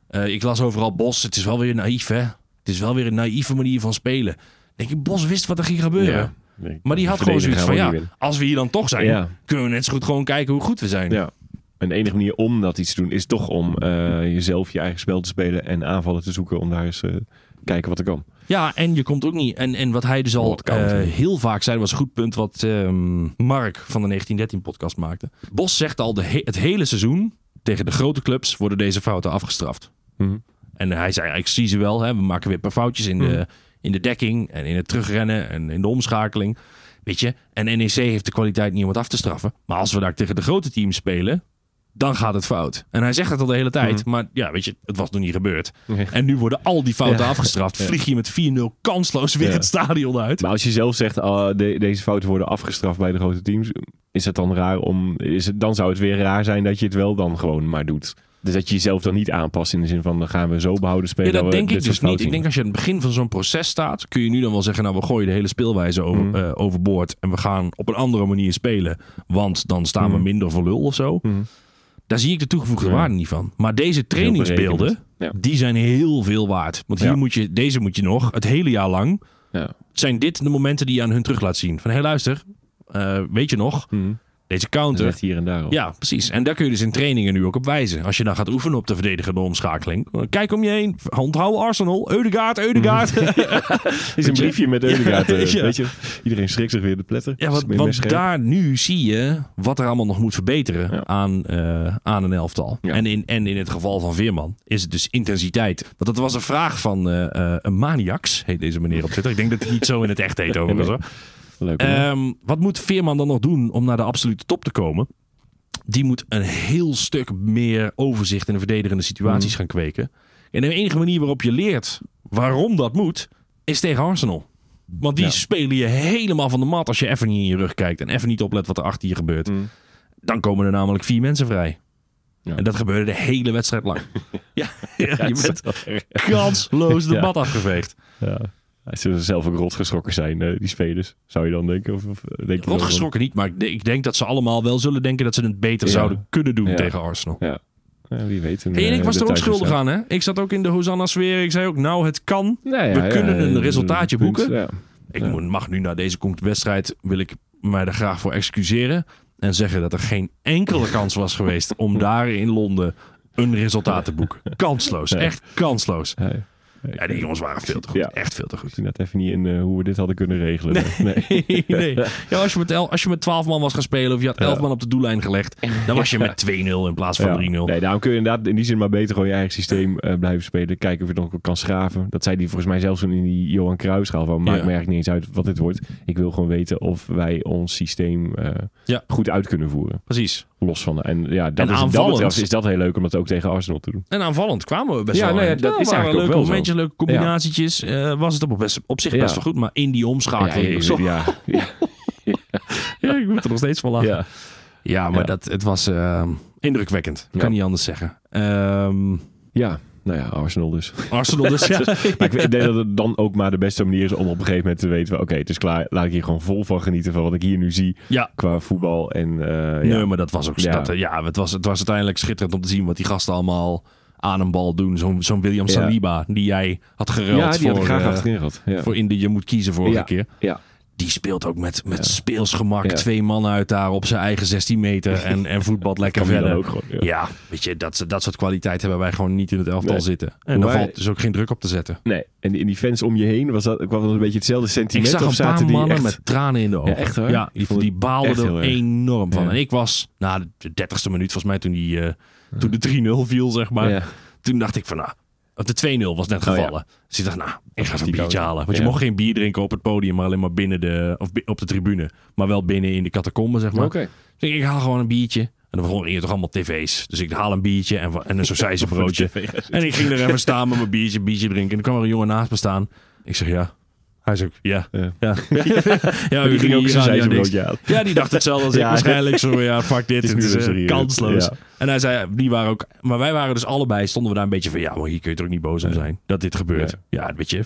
eh, ik las overal Bos, het is wel weer naïef hè. Het is wel weer een naïeve manier van spelen. Denk ik, Bos wist wat er ging gebeuren. Nee, Maar die had gewoon zoiets van... Ja, als we hier dan toch zijn... Ja. kunnen we net zo goed gewoon kijken hoe goed we zijn. Ja. En de enige manier om dat iets te doen is toch om eh, jezelf je eigen spel te spelen en aanvallen te zoeken om daar eens eh kijken wat er kan. Ja, en je komt ook niet. En, en wat hij dus al eh, heel vaak zei, was een goed punt wat ehm, Mark van de 1913-podcast maakte. Bos zegt al de he- het hele seizoen: tegen de grote clubs worden deze fouten afgestraft. Mhm. En hij zei: Ik zie ze wel, hè, we maken weer een paar foutjes in, Mhm. de, in de dekking en in het terugrennen en in de omschakeling. Weet je, en NEC heeft de kwaliteit niet om het af te straffen. Maar als we daar tegen de grote teams spelen, dan gaat het fout. En hij zegt het al de hele tijd. Maar ja, weet je, het was nog niet gebeurd. En nu worden al die fouten Ja. afgestraft. Vlieg je met 4-0 kansloos weer Ja. het stadion uit. Maar als je zelf zegt, ah, de- deze fouten worden afgestraft bij de grote teams, is het dan raar om. Is het, dan zou het weer raar zijn dat je het wel dan gewoon maar doet. Dus dat je jezelf dan niet aanpast in de zin van dan gaan we zo behouden Ja, spelen. dat we denk ik dus niet. Ik denk als je aan het begin van zo'n proces staat, kun je nu dan wel zeggen, nou we gooien de hele speelwijze over, eh, overboord en we gaan op een andere manier spelen, want dan staan we Mhm. minder voor lul of zo. Mhm. Daar zie ik de toegevoegde Ja. waarde niet van. Maar deze trainingsbeelden. Ja. die zijn heel veel waard. Want hier Ja. moet je, deze moet je nog het hele jaar lang, Ja. zijn dit de momenten die je aan hun terug laat zien. Van hé hey, luister, eh, weet je nog, Mhm. Deze counter, hier en daar al. ja, precies. En daar kun je dus in trainingen nu ook op wijzen. Als je dan gaat oefenen op de verdedigende omschakeling. Kijk om je heen. Onthoud Arsenal. Eudegaard, Eudegaard. is een briefje met Eudegaard. Ja, eh, ja. Weet je, iedereen schrikt zich weer de pletter. Ja, want, daar nu zie je wat er allemaal nog moet verbeteren Ja. aan, eh, aan een elftal. En, in, en in het geval van Veerman is het dus intensiteit. Want dat was een vraag van eh, een Maniax, heet deze meneer op Twitter. Ik denk dat hij niet zo in het echt heet overigens. Leuk. Ehm, wat moet Veerman dan nog doen om naar de absolute top te komen? Die moet een heel stuk meer overzicht in de verdedigende situaties Mhm. gaan kweken. En de enige manier waarop je leert waarom dat moet, is tegen Arsenal. Want die Ja. spelen je helemaal van de mat als je even niet in je rug kijkt en even niet oplet wat er achter je gebeurt. Mhm. Dan komen er namelijk vier mensen vrij. Ja. En dat gebeurde de hele wedstrijd lang. ja, ja, je bent kansloos de mat afgeveegd. Ja. Hij zullen zelf ook rot geschrokken zijn, eh, die spelers. Zou je dan denken? Of, of eh, denk je Rot dan- geschrokken niet, maar ik denk- dat ze allemaal wel zullen denken dat ze het beter Ja. zouden kunnen doen Ja. tegen Arsenal. Ja, wie weet. een, Hey, en ik eh, was er ook schuldig aan, hè? Ik zat ook in de Hosanna-sfeer. Ik zei ook, nou, het kan. Ja, We ja, kunnen een resultaatje boeken. Ja. Ik Ja. mag nu na deze wedstrijd, wil ik mij er graag voor excuseren. En zeggen dat er geen enkele kans was geweest om daar in Londen een resultaat te boeken. Kansloos, Ja. echt kansloos. Ja, die jongens waren veel te goed. Ja. Echt veel te goed. Ik zie net even niet in eh, hoe we dit hadden kunnen regelen. Nee. Nee, nee. Ja, als, je met el- als je met 12 man was gaan spelen of je had 11 Ja. man op de doellijn gelegd, dan was je met 2-0 in plaats van Ja. 3-0. Nee, daarom kun je inderdaad in die zin maar beter gewoon je eigen systeem eh, blijven spelen. Kijken of je het nog kan schaven. Dat zei hij volgens mij zelfs in die Johan Cruijffschaal van maakt Ja. me eigenlijk niet eens uit wat dit wordt. Ik wil gewoon weten of wij ons systeem eh, Ja. goed uit kunnen voeren. Precies. Los van. En ja, dat En is, dat aanvallend- betreft is dat heel leuk om dat ook tegen Arsenal te doen. En aanvallend kwamen we best Ja, wel. nee, eind. dat is waren eigenlijk wel zo. Leuke combinatietjes. Eh, was het op, best, op zich best wel goed, maar in die omschakeling. ja, zo- ja, ja, Ja, ik moet er nog steeds van lachen. Ja, ja. maar. Dat, het was eh, indrukwekkend. Kan niet anders zeggen. Ehm, ja, nou ja, Arsenal dus. Arsenal dus. ja. Maar ik, denk dat het dan ook maar de beste manier is om op een gegeven moment te weten... oké, het is klaar. Laat ik hier gewoon vol van genieten van wat ik hier nu zie Ja. qua voetbal. En eh, Nee, ja. maar dat was ook... Ja. Dat, eh, ja, het was, het was uiteindelijk schitterend om te zien wat die gasten allemaal aan een bal doen. Zo'n zo'n William. Saliba, die jij had geruild ja, die had voor, ik graag eh, achterin gehad. Ja. voor in de Je Moet Kiezen vorige keer. ja. Die speelt ook met, met Ja. speelsgemak. Ja. Twee man uit daar op zijn eigen 16 meter. En, en voetbalt lekker verder. ook gewoon, ja. ja. weet je, dat, dat soort kwaliteit hebben wij gewoon niet in het elftal Nee. zitten. En daar valt dus ook geen druk op te zetten. Nee, en en die fans om je heen, was dat, kwam dat een beetje hetzelfde Ik sentiment? zag of een paar die mannen echt... met tranen in de ogen. Ja, echt hoor? Ja, Ik die, die baalden er enorm van. En ik was, na de dertigste minuut volgens mij, toen, die, eh, toen de 3-0 viel, zeg maar. Ja. Toen dacht ik van, nou, of de 2-0 was net Oh, ja. gevallen. Dus ik dacht, nou, ik ga zo'n biertje halen. Want je mocht geen bier drinken op het podium, maar alleen maar binnen de, of op de tribune. Maar wel binnen in de catacombe, zeg maar. Oké. Dus ik, ik haal gewoon een biertje. En dan begon hier toch allemaal tv's. Dus ik haal een biertje en, en een sausijzenbroodje. en ik ging er even staan met mijn biertje, biertje drinken. En er kwam er een jongen naast me staan. Ik zeg, ja. Hij ja. Ja. Ja, ja, die ging ook hier zijn ja, die dacht hetzelfde als ik waarschijnlijk. Zo, ja, fuck dit. Het is serieus. kansloos. En hij zei, die waren ook... Maar wij waren dus allebei, stonden we daar een beetje van... Ja, maar hier kun je toch ook niet boos om zijn. Dat dit gebeurt. Ja, weet je.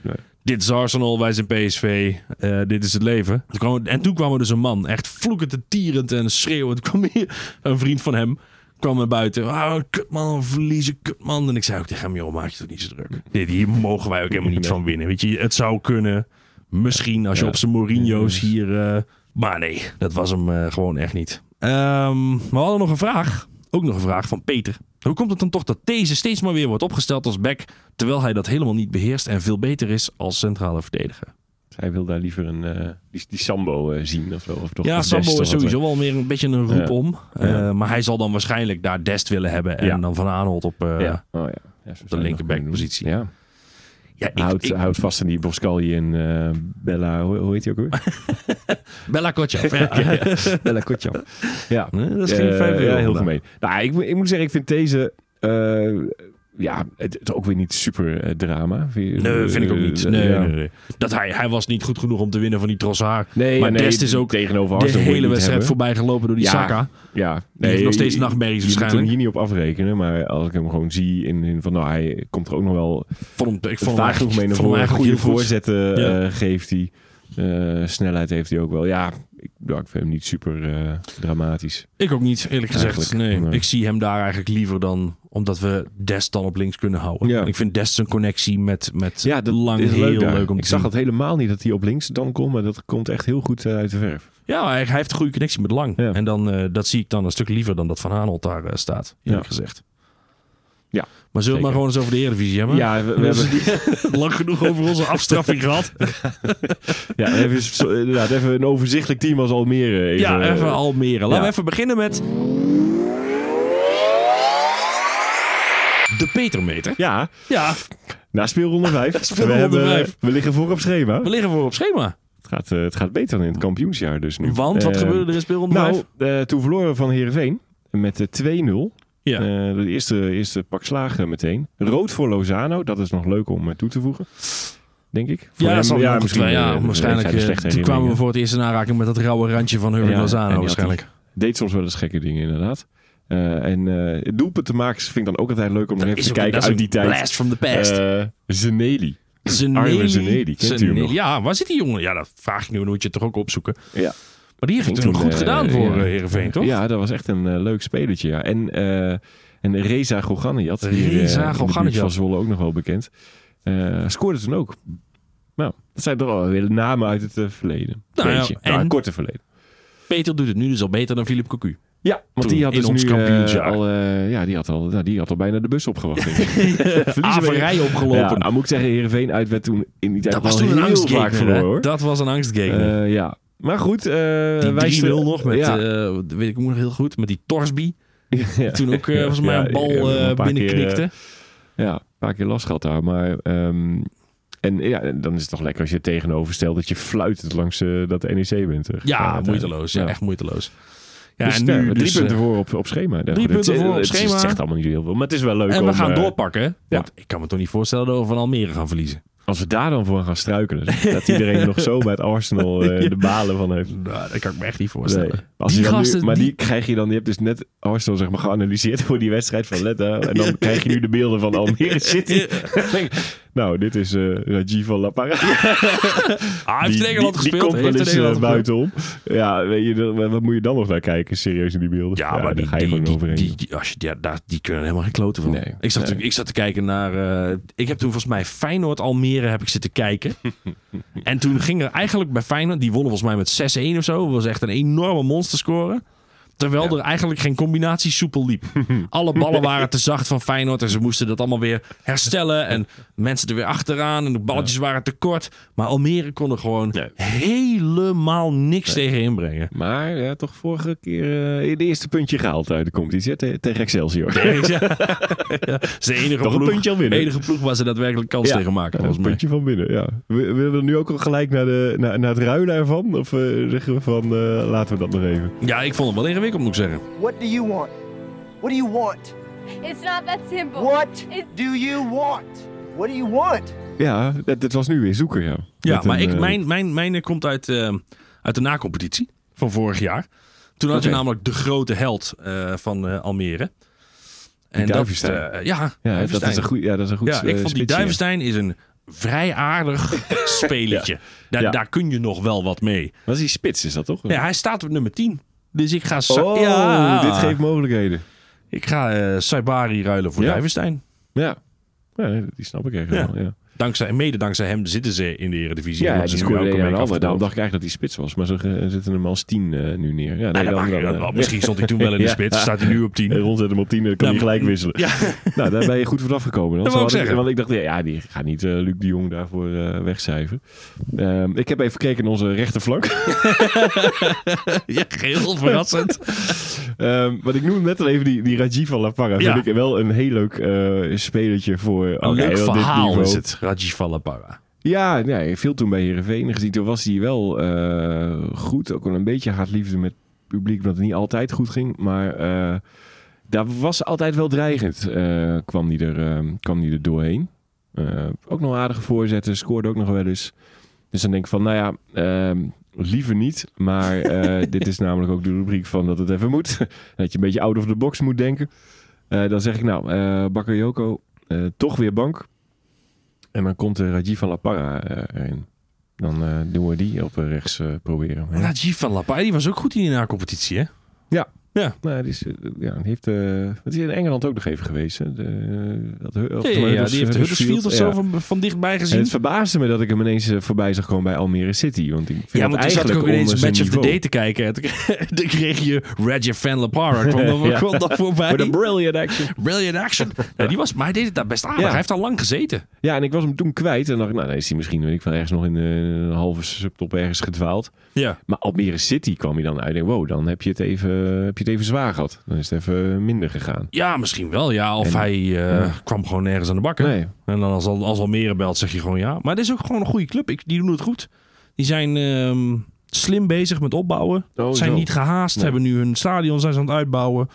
Nee. Dit is Arsenal, wij zijn PSV. eh, dit is het leven. Toen kwam, en toen kwam er dus een man. Echt vloekend en tierend en schreeuwend. kwam hier een vriend van hem. Kwam naar buiten. Ah, kutman, verliezen, kutman. En ik zei ook tegen hem, joh, maak je toch niet zo druk. Dit, hier mogen wij ook helemaal niet van winnen. Weet je, het zou kunnen. Misschien als je Ja. op zijn Mourinho's hier... eh, maar nee, dat was hem eh, gewoon echt niet. Maar we hadden nog een vraag. Ook nog een vraag van Peter. Hoe komt het dan toch dat deze steeds maar weer wordt opgesteld als back... terwijl hij dat helemaal niet beheerst en veel beter is als centrale verdediger? Hij wil daar liever een, eh, die, die Sambo eh, zien of zo. Of toch Ja, of Sambo is sowieso wel meer een beetje een roep Ja. om. Eh, Ja. maar hij zal dan waarschijnlijk daar Dest willen hebben... en Ja. dan Van Aanholt op... ja. Oh, ja. Ja, zo de zou je linkerback nog kunnen doen. positie. Ja. Ja, ik, Houd, ik- houd vast aan die Boscalli en Bella, hoe, hoe heet die ook weer? Bella Kotjaf. Ja, ja. Bella Kotjan. Ja, Nee, dat is geen 5 euro. Ja, heel gemeen. Nou, ik, moet- ik moet zeggen, ik vind deze... ja, het is ook weer niet super eh, drama. Nee, vind ik ook eh, niet. eh, Nee, ja. nee, nee. Dat hij, hij was niet goed genoeg om te winnen van die Trossard. Nee, maar nee, Dest is ook tegenover de moet hele wedstrijd voorbij gelopen door die Ja, Saka. Ja, heeft nog steeds nachtmerries moet waarschijnlijk. hem hier niet op afrekenen, maar als ik hem gewoon zie in, in van nou, hij komt er ook nog wel Vond hem, ik vond hem vond hem Goede voorzetten Ja. eh, geeft hij. Eh, snelheid heeft hij ook wel. Ja, ik, ja, ik vind hem niet super eh, dramatisch. Ik ook niet, eerlijk gezegd. Eigenlijk, Nee. nee. Ik zie hem daar eigenlijk liever dan omdat we Dest dan op links kunnen houden. Ja. Ik vind Dest zijn connectie met, met Ja, dat lang is heel leuk, leuk, daar. om Ik te zag het helemaal niet dat hij op links dan kon, maar dat komt echt heel goed eh, uit de verf. Ja, hij, hij heeft een goede connectie met Lang. Ja. En dan, eh, dat zie ik dan een stuk liever dan dat Van Aanholt daar eh, staat, eerlijk gezegd. Maar zullen we maar gewoon eens over de Eredivisie hebben? Ja, we, we hebben, lang genoeg over onze afstraffing gehad. ja, even, inderdaad, even een overzichtelijk team als Almere. Even, ja, even eh, Almere. Laten ja. we even beginnen met... De Petermeter. Ja, Ja, na speelronde 5. Speelronde we, vijf. we liggen voor op schema. we liggen voor op schema. Het gaat, eh, het gaat beter dan in het kampioensjaar dus nu. Want, wat Eh, gebeurde er in speelronde Nou, vijf? eh, toen verloren we van Heerenveen met eh, 2-0. Ja. Eh, de eerste, eerste pak slagen meteen. Rood voor Lozano, dat is nog leuk om eh, toe te voegen. Denk ik. Voor Ja, hem, ja, misschien, ja, eh, waarschijnlijk. toen kwamen we voor het eerst in aanraking met dat rauwe randje van Ja, en Lozano had waarschijnlijk. Deed soms wel eens gekke dingen inderdaad. En eh het doelpunt te maken vind ik dan ook altijd leuk om nog even te ook- kijken uit die tijd. Blast from the past. Zeneli. Zeneli. Arme Zeneli, kent u hem nog? Ja, waar zit die jongen? Ja, dat vraag je nu, dan moet je het toch ook opzoeken. Ja. Maar die heeft het toen goed eh, gedaan voor ja. eh, Heerenveen, toch? Ja, dat was echt een eh, leuk spelertje. Ja. En, en Reza Goganiat. eh, Reza Goganiat. van Zwolle ook nog wel bekend. scoorde toen ook. Nou, dat zijn toch wel weer namen uit het verleden. Nou Beetje. en- Nou, een korte verleden. Peter doet het nu dus al beter dan Philippe Cocu. Ja, want Toen, die had in dus ons nu al, ja, die had al, nou, die had al bijna de bus opgewacht. Averij opgelopen. Ja, nou moet ik zeggen, Heerenveen uit werd toen in die tijd dat was toen een heel vaak angstgegner, verloren hè? hoor. Dat was een angstgegner. Eh, ja, maar goed. die wij 3-0 nog met, ja. eh, weet ik nog heel goed, met die Torsby. Ja. Toen ook eh, volgens mij Ja, een bal ja, een paar keer, binnenknikte. Ja, een paar keer last gehad daar. Maar ehm, en ja, dan is het toch lekker als je het tegenover stelt dat je fluitend langs dat NEC bent. ja, moeiteloos. Ja, Ja. echt moeiteloos. Ja, dus, en ja, nu drie dus, punten voor op, op schema. Ja, drie punten het, voor op schema. Het zegt allemaal niet heel veel. Maar het is wel leuk En we om, gaan doorpakken. hè? Want ik kan me toch niet voorstellen dat we van Almere gaan verliezen. Als we daar dan voor gaan struikelen. dat iedereen nog zo bij het Arsenal eh, de balen van heeft. Nou, dat kan ik me echt niet voorstellen. Nee. Als Die dan nu- gasten, maar die- die krijg je dan, je hebt dus net Arsenal zeg maar geanalyseerd voor die wedstrijd van Letta. En dan krijg je nu de beelden van Almere City. Nou, dit is eh Rajiv van La. Ah, hij heeft die, gespeeld. Die komt wel eens gespeeld. buitenom. Ja, weet je, wat moet je dan nog naar kijken? Serieus in die beelden? Ja, maar die, ga je die, die, overheen. die, die- als je, ja, daar, die kunnen helemaal geen kloten van. Nee, ik, zat, nee. te- ik zat te kijken naar... eh, ik heb toen volgens mij Feyenoord-Almere heb ik zitten kijken. en toen ging er eigenlijk bij Feyenoord... Die wonnen volgens mij met 6-1 of zo. Dat was echt een enorme monsterscore. Terwijl er eigenlijk geen combinatie soepel liep. Alle ballen waren te zacht van Feyenoord. En ze moesten dat allemaal weer herstellen. En mensen er weer achteraan. En de balletjes waren te kort. Maar Almere kon er gewoon Nee. helemaal niks tegen inbrengen. Maar ja, toch vorige keer eh de eerste puntje gehaald uit de competitie te- tegen Excelsior. Ja, dat is de enige Toch ploeg, enige ploeg waar ze daadwerkelijk kans tegen maken. Een mij. puntje van binnen, ja. Willen we nu ook al gelijk naar, de, naar, naar het ruilen ervan? Of eh, zeggen we van, eh, laten we dat nog even? Ja, ik vond het wel ingewikkeld, moet ik zeggen. What do you want? What do you want? It's not that simple. What It's do you want? What do you want? Ja, het, het was nu weer zoeken, ja. Ja, Met maar een, ik, eh, mijn, mijn, mijne komt uit, eh, uit de nacompetitie van vorig jaar. Toen had je Oké. namelijk de grote held eh, van eh, Almere. En Duivenstein. Dat, ja, Ja, dat Duivenstein. is een goed, ja, dat is een goed Ja, ik vond die spitsje, ja. Duivenstein is een vrij aardig spelletje. Daar, Ja. daar kun je nog wel wat mee. Wat is die spits, is dat toch? Ja, hij staat op nummer 10. Dus ik ga... Sa- Oh, ja, dit geeft mogelijkheden. Ik ga eh Saibari ruilen voor Ja. Duivenstein. Ja. ja, die snap ik echt wel, ja. Dankzij, mede dankzij hem zitten ze in de Eredivisie. Ja, die scoorde een ander. Daarom dacht ik eigenlijk dat hij spits was. Maar ze eh, zetten hem als tien eh, nu neer. Ja, nee, dat dan, eh, misschien stond hij toen wel in de spits. Staat hij nu op 10. En rond zet hem op 10 dan kan hij gelijk maar- wisselen. Nou, daar ben je goed vanaf gekomen. Dat wou ik. Want ik dacht, ja, die gaat niet Luc de Jong daarvoor wegcijferen. Ehm, ik heb even gekeken naar onze rechterflank. ja, heel verrassend. Ehm wat ik noemde net al even, die, die Rajiv van La Parra. Ja. Vind ik wel een heel leuk eh spelertje voor... Een oké, leuk verhaal is het. Rajiv Vallapara. Ja, ja, hij viel toen bij Heerenveen gezien. Toen was hij wel eh, goed. Ook wel een beetje haatliefde met het publiek, omdat het niet altijd goed ging. Maar eh, daar was altijd wel dreigend, eh, kwam hij er, kwam er doorheen. Ook nog aardige voorzetten, scoorde ook nog wel eens. Dus dan denk ik van, nou ja, ehm, liever niet. Maar dit is namelijk ook de rubriek van dat het even moet. dat je een beetje out of the box moet denken. Dan zeg ik nou, Bakayoko, toch weer bank. En dan komt de Rajiv van La Parra eh, erin. Dan eh, doen we die op rechts eh, proberen. Ja. Rajiv Vallapara, die was ook goed in die na-competitie, hè? Ja. Ja. Nou, die is, eh, ja, die heeft, eh, het is in Engeland ook nog even geweest. Hè? De, dat, of Ja, ja, ja, die heeft Huddersfield of zo ja. van, van dichtbij En gezien. het verbaasde me dat ik hem ineens eh, voorbij zag komen bij Almere City. Want ik vind Ja, maar toen zat ik ook ineens Match of the. Day te kijken. En toen kreeg je Rajiv van La Parra. kwam dan, Ja. kwam voorbij. Voor de brilliant action. Brilliant action. Die was, maar hij deed het daar best aardig. Hij heeft al lang gezeten. Ja, en ik was hem toen kwijt. En dacht ik, nou, dan is hij misschien weet ik, van ergens nog in een halve subtop ergens gedwaald. Ja. Maar Almere City kwam hij dan uit. Ik denk, wow, dan heb je, het even, heb je het even zwaar gehad. Dan is het even minder gegaan. Ja, misschien wel. Ja, of En- hij eh, ja. kwam gewoon nergens aan de bakken. Nee. En dan als, Al- als Almere belt, zeg je gewoon ja. Maar het is ook gewoon een goede club. Ik, die doen het goed. Die zijn ehm, slim bezig met opbouwen. Oh, zijn zo. niet gehaast. Nee. Hebben nu hun stadion zijn ze aan het uitbouwen.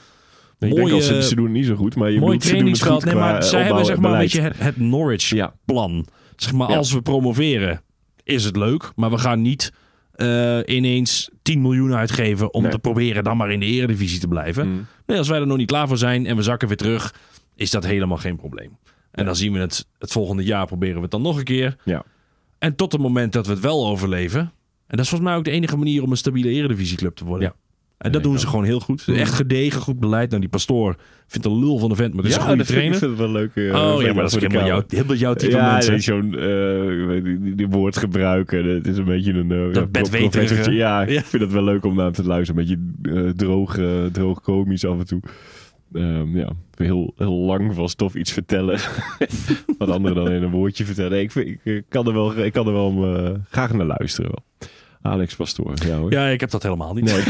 Ik denk Mooie- al, ze, ze doen het niet zo goed, maar je Mooi trainingsveld. Nee, maar zij hebben zeg maar een beetje het, het Norwich Ja. plan. Zeg maar, Ja. als we promoveren, is het leuk. Maar we gaan niet eh, ineens 10 miljoen uitgeven om Nee. te proberen dan maar in de eredivisie te blijven. Mm. Nee, als wij er nog niet klaar voor zijn en we zakken weer terug, is dat helemaal geen probleem. En dan zien we het het volgende jaar, proberen we het dan nog een keer. Ja. En tot het moment dat we het wel overleven. En dat is volgens mij ook de enige manier om een stabiele eredivisieclub te worden. Ja. En dat doen ze gewoon heel goed. Echt gedegen, goed beleid. Nou, die pastoor vindt een lul van de vent, maar het is een goede dat trainer. Het wel leuk. Oh ja, maar dat is helemaal jouw, helemaal jouw type ja, mensen. nee, zo'n eh, die, die, die woordgebruik. en Het is een beetje een uh, Dat. Ja, Ja. ik vind het wel leuk om naar te luisteren. Een beetje eh, droog, eh, droog komisch af en toe. Ehm, ja, heel, heel lang van stof iets vertellen. Wat anderen dan in een woordje vertellen. Ik, vind, ik, eh, kan er wel, ik kan er wel om, graag naar luisteren. Wel. Alex Pastoor, ja hoor. Ja, ik heb dat helemaal niet. Nee, ik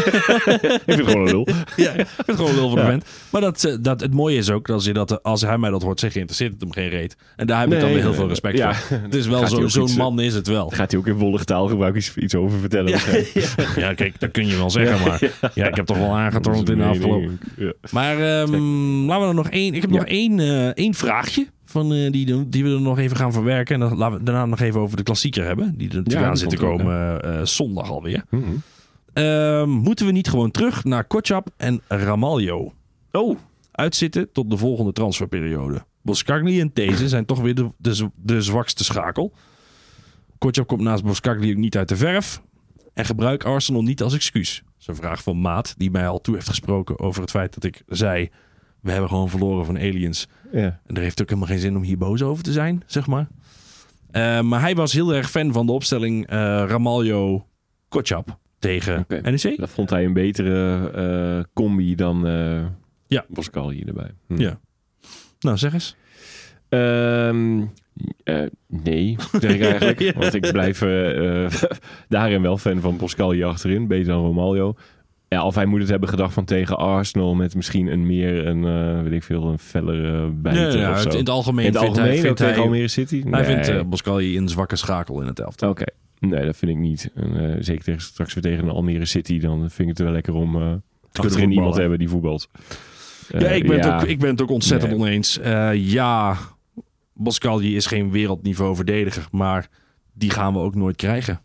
vind het gewoon een lul. Ja, ik vind het gewoon een lul van de Ja. vent. Maar dat, eh, dat, het mooie is ook, dat als, je dat, als hij mij dat hoort zeggen, interesseert het hem geen reet. En daar heb ik dan weer heel nee, veel respect Ja. voor. Het is wel zo- zo'n eh, man is het wel. Gaat hij ook in volle getaalgebruik iets, iets over vertellen? waarschijnlijk. Ja, kijk, dat kun je wel zeggen, maar ja, ik heb toch wel aangetoond in de afgelopen. Ja. Maar ehm, laten we er nog één. Ik heb nog Ja. één, eh, één vraagje. Van, eh, die, die we er nog even gaan verwerken. En dan laten we daarna nog even over de klassieker hebben. Die er natuurlijk Ja, aan zit te ook, komen eh, zondag alweer. Mhm. Ehm, moeten we niet gewoon terug naar Kotschap en Ramaljo? Oh, uitzitten tot de volgende transferperiode. Boskagli en These zijn toch weer de, de zwakste schakel. Kotschap komt naast Boskagli ook niet uit de verf. En gebruik Arsenal niet als excuus. Dat is een vraag van Maat, die mij al toe heeft gesproken over het feit dat ik zei... We hebben gewoon verloren van aliens. Ja. En er heeft ook helemaal geen zin om hier boos over te zijn, zeg maar. Eh, maar hij was heel erg fan van de opstelling eh Ramaljo Kotschap tegen. NEC. Dat vond hij een betere eh, combi dan eh Ja. Boskal hier erbij. Hm. Ja. Nou, zeg eens. Ehm, eh, nee, zeg ik eigenlijk. Ja. Want ik blijf daarin wel fan van Pascal hier achterin. Beter dan Romaglio. Ja, of hij moet het hebben gedacht van tegen Arsenal met misschien een meer, een, eh, weet ik veel, een fellere bijter Nee, ja, of zo. in het algemeen In het vindt algemeen hij, vindt ook tegen hij, Almere City? hij Nee. vindt eh Boscali een zwakke schakel in het elftal. Oké. Nee, dat vind ik niet. En, eh, zeker tegen, straks weer tegen een Almere City. Dan vind ik het wel lekker om eh achterin voetballen. iemand te hebben die voetbalt. Ja, ik ben, Het, ook, ik ben het ook ontzettend Nee. oneens. Ja, Boscali is geen wereldniveau verdediger, maar die gaan we ook nooit krijgen.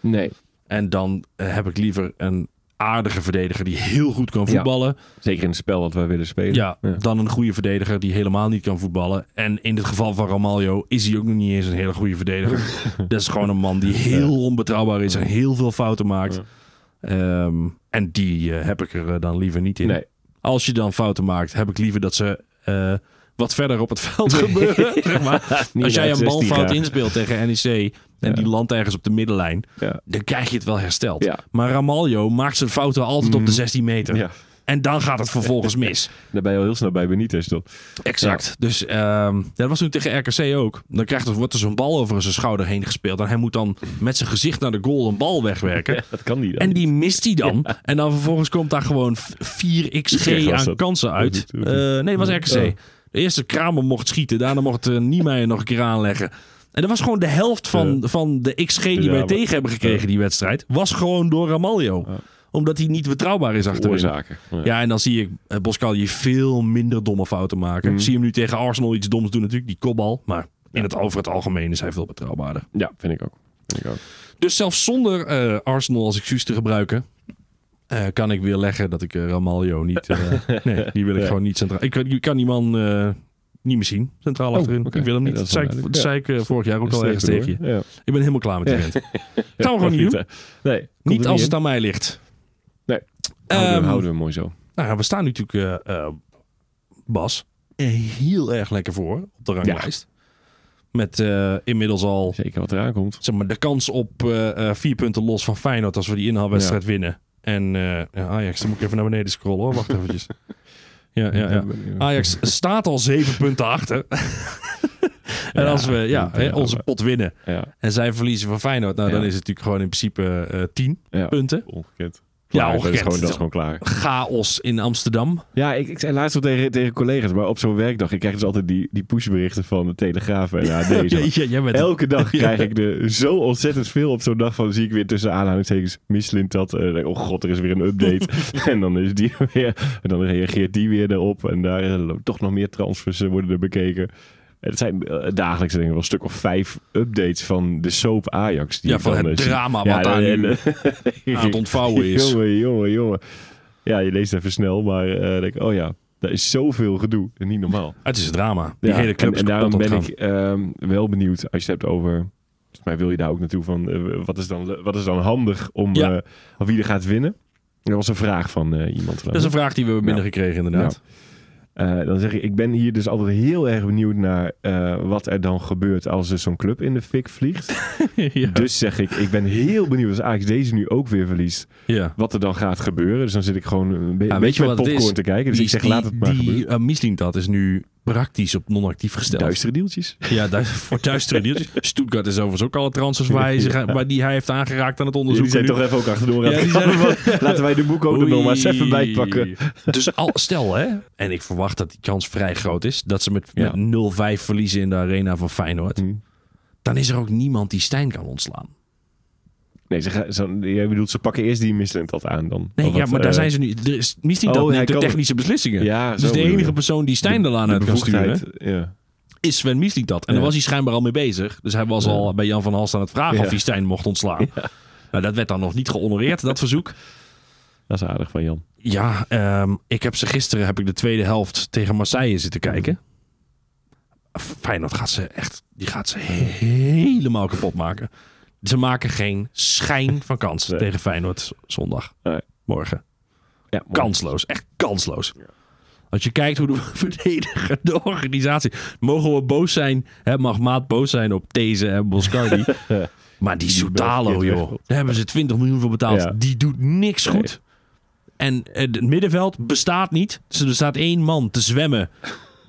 Nee, En dan heb ik liever een aardige verdediger die heel goed kan Ja. voetballen. zeker in het spel wat wij willen spelen. Ja, dan een goede verdediger die helemaal niet kan voetballen. En in het geval van Ramaljo is hij ook nog niet eens een hele goede verdediger. dat is gewoon een man die heel onbetrouwbaar is en heel veel fouten maakt. Ehm, en die eh, heb ik er eh, dan liever niet in. Nee. Als je dan fouten maakt, heb ik liever dat ze eh, wat verder op het veld gebeuren. zeg maar. Als jij een bal 16 fout graag. inspeelt tegen NEC en die landt ergens op de middenlijn, Ja. dan krijg je het wel hersteld. Ja. Maar Ramaljo maakt zijn fouten altijd op de 16 meter. Ja. En dan gaat het vervolgens mis. Daar ben je al heel snel bij Benitez toch? Exact. Dus ehm, dat was toen tegen RKC ook. Dan krijgt er, wordt er zo'n bal over zijn schouder heen gespeeld. En hij moet dan met zijn gezicht naar de goal een bal wegwerken. Dat kan niet. En die mist hij dan. En dan vervolgens komt daar gewoon 4xg Utrecht was aan dat. kansen uit. Eh, nee, het was RKC. Oh. De Kramer mocht schieten. Daarna mocht uh, Niemeyer nog een keer aanleggen. En dat was gewoon de helft van, van de XG die Ja, wij tegen hebben gekregen, die wedstrijd. Was gewoon door Ramaljo. Omdat hij niet betrouwbaar is achterin. Oorzaken. Ja, en dan zie ik uh, Boscalje veel minder domme fouten maken. Mhm. Zie hem nu tegen Arsenal iets doms doen natuurlijk, die kopbal. Maar in het, over het algemeen is hij veel betrouwbaarder. Ja, vind ik ook. Vind ik ook. Dus zelfs zonder eh, Arsenal als excuus te gebruiken... eh, kan ik weer leggen dat ik eh, Ramaljo niet... eh, nee, die wil ik Ja. gewoon niet centraal... Ik, ik kan die man niet meer zien, centraal Oh, achterin. Ik wil hem niet. Ja, dat zei ik, dat duidelijk. zei ik vorig jaar ook al ergens tegen je. Ik ben helemaal klaar met die vent. Gaan we gewoon niet doen. Nee, Niet als in. het aan mij ligt. Nee. Houden, we, Ehm, houden we mooi zo. Nou ja, we staan nu natuurlijk, Bas, heel erg lekker voor op de ranglijst. Met inmiddels al Zeker wat eraan komt. zeg maar, de kans op vier punten los van Feyenoord als we die inhaalwedstrijd winnen. En eh, ja, Ajax, dan moet ik even naar beneden scrollen hoor. Wacht eventjes. Ja, ja, ja. Ajax staat al zeven punten achter. en als we ja, hè, onze pot winnen en zij verliezen van Feyenoord, nou, dan is het natuurlijk gewoon in principe eh tien punten. Ongekend. Ja, Dat is gewoon, dat is gewoon klaar. Chaos in Amsterdam. Ja, ik, ik zei laatst al tegen, tegen collega's, maar op zo'n werkdag, ik krijg dus altijd die, die pushberichten van de Telegraaf en AD. Ja, ja, Elke dag krijg ik er zo ontzettend veel op zo'n dag van. zie ik weer tussen aanhalingstekens Michelin dat. ik, oh god, er is weer een update. en dan is die weer. En dan reageert die weer erop. En daar eh, toch nog meer transfers eh, worden er bekeken. Het zijn eh, dagelijks denk ik wel een stuk of vijf updates van de soap Ajax. Die Ja, van het eh, zie. drama wat daar nu eh, aan het ontvouwen is. Jongen, jongen, jongen. Ja, je leest even snel, maar eh denk oh ja, daar is zoveel gedoe. Niet normaal. Het is een drama. Die Ja, hele club en, daarom ben ik ehm, wel benieuwd als je het hebt over. Volgens mij wil je daar ook naartoe van. wat, is dan, wat is dan handig om. Ja. of wie er gaat winnen? Dat was een vraag van iemand. Dat is een vraag die we hebben binnengekregen inderdaad. Eh, dan zeg ik, ik ben hier dus altijd heel erg benieuwd naar eh, wat er dan gebeurt als er zo'n club in de fik vliegt. Ja. Dus zeg ik, ik ben heel benieuwd als Ajax deze nu ook weer verliest, ja. wat er dan gaat gebeuren. Dus dan zit ik gewoon een, be- Ja, een weet je beetje met popcorn te kijken. Dus die, ik zeg, die, laat het maar die, gebeuren. uh, Mislintat is nu praktisch op non-actief gesteld. Duistere deeltjes. Ja, du- voor duistere deeltjes. Stuttgart is overigens ook alle transfers waar hij, zich, waar die hij heeft aangeraakt aan het onderzoek. zijn toch even ook achterdoor aan Ja, die Laten wij de boek ook er nog maar eens even bij pakken. Dus al, stel hè, en ik verwacht dat die kans vrij groot is, dat ze met, Ja. met 0-5 verliezen in de arena van Feyenoord. Hm. Dan is er ook niemand die Stijn kan ontslaan. Nee, ze, jij bedoelt, ze pakken eerst die dat aan dan. Nee, ja, maar daar eh, zijn ze nu. Er is oh, neemt de technische beslissingen. Ja, dus de enige persoon die Stijn de- aan uit kan sturen Ja. is Sven Mislintat. En Ja. daar was hij schijnbaar al mee bezig. Dus hij was al bij Jan van Halst aan het vragen of hij Stijn mocht ontslaan. Nou, dat werd dan nog niet gehonoreerd, dat verzoek. Dat is aardig van Jan. Ja, ehm, ik heb ze gisteren heb ik de tweede helft tegen Marseille zitten kijken. Feyenoord gaat ze echt, die gaat ze helemaal kapot maken. Ze maken geen schijn van kans Nee. tegen Feyenoord zondag. Nee. Morgen. Ja. Kansloos, echt kansloos. Als je kijkt hoe de verdediger, de organisatie... Mogen we boos zijn, hè, mag Maat boos zijn op deze en Boscardi. maar die Die Soutalo, joh. Daar hebben ze 20 miljoen voor betaald. Ja. Die doet niks Nee. goed. En eh, het middenveld bestaat niet. Dus er staat één man te zwemmen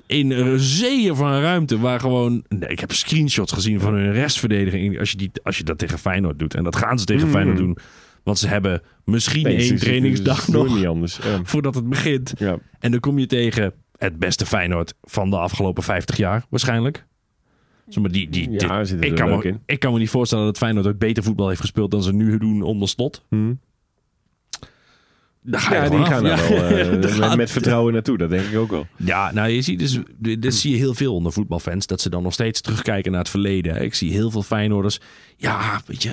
in een zeeën van ruimte waar gewoon... Nee, ik heb screenshots gezien van hun restverdediging. Als je, die, als je dat tegen Feyenoord doet. En dat gaan ze tegen Mm. Feyenoord doen. Want ze hebben misschien Nee, één trainingsdag nog niet anders. Ja. voordat het begint. Ja. En dan kom je tegen het beste Feyenoord van de afgelopen 50 jaar waarschijnlijk. Zeg maar die, die, Ja, dit- zitten ik, kan me, in. ik kan me niet voorstellen dat Feyenoord ook beter voetbal heeft gespeeld dan ze nu doen onder slot. Hm. Daar ga je Ja, die gaan Ja. wel eh, met, vertrouwen naartoe. Dat denk ik ook wel. Ja, nou je ziet dus, dit zie je heel veel onder voetbalfans, dat ze dan nog steeds terugkijken naar het verleden. Ik zie heel veel Feyenoorders, ja, weet je,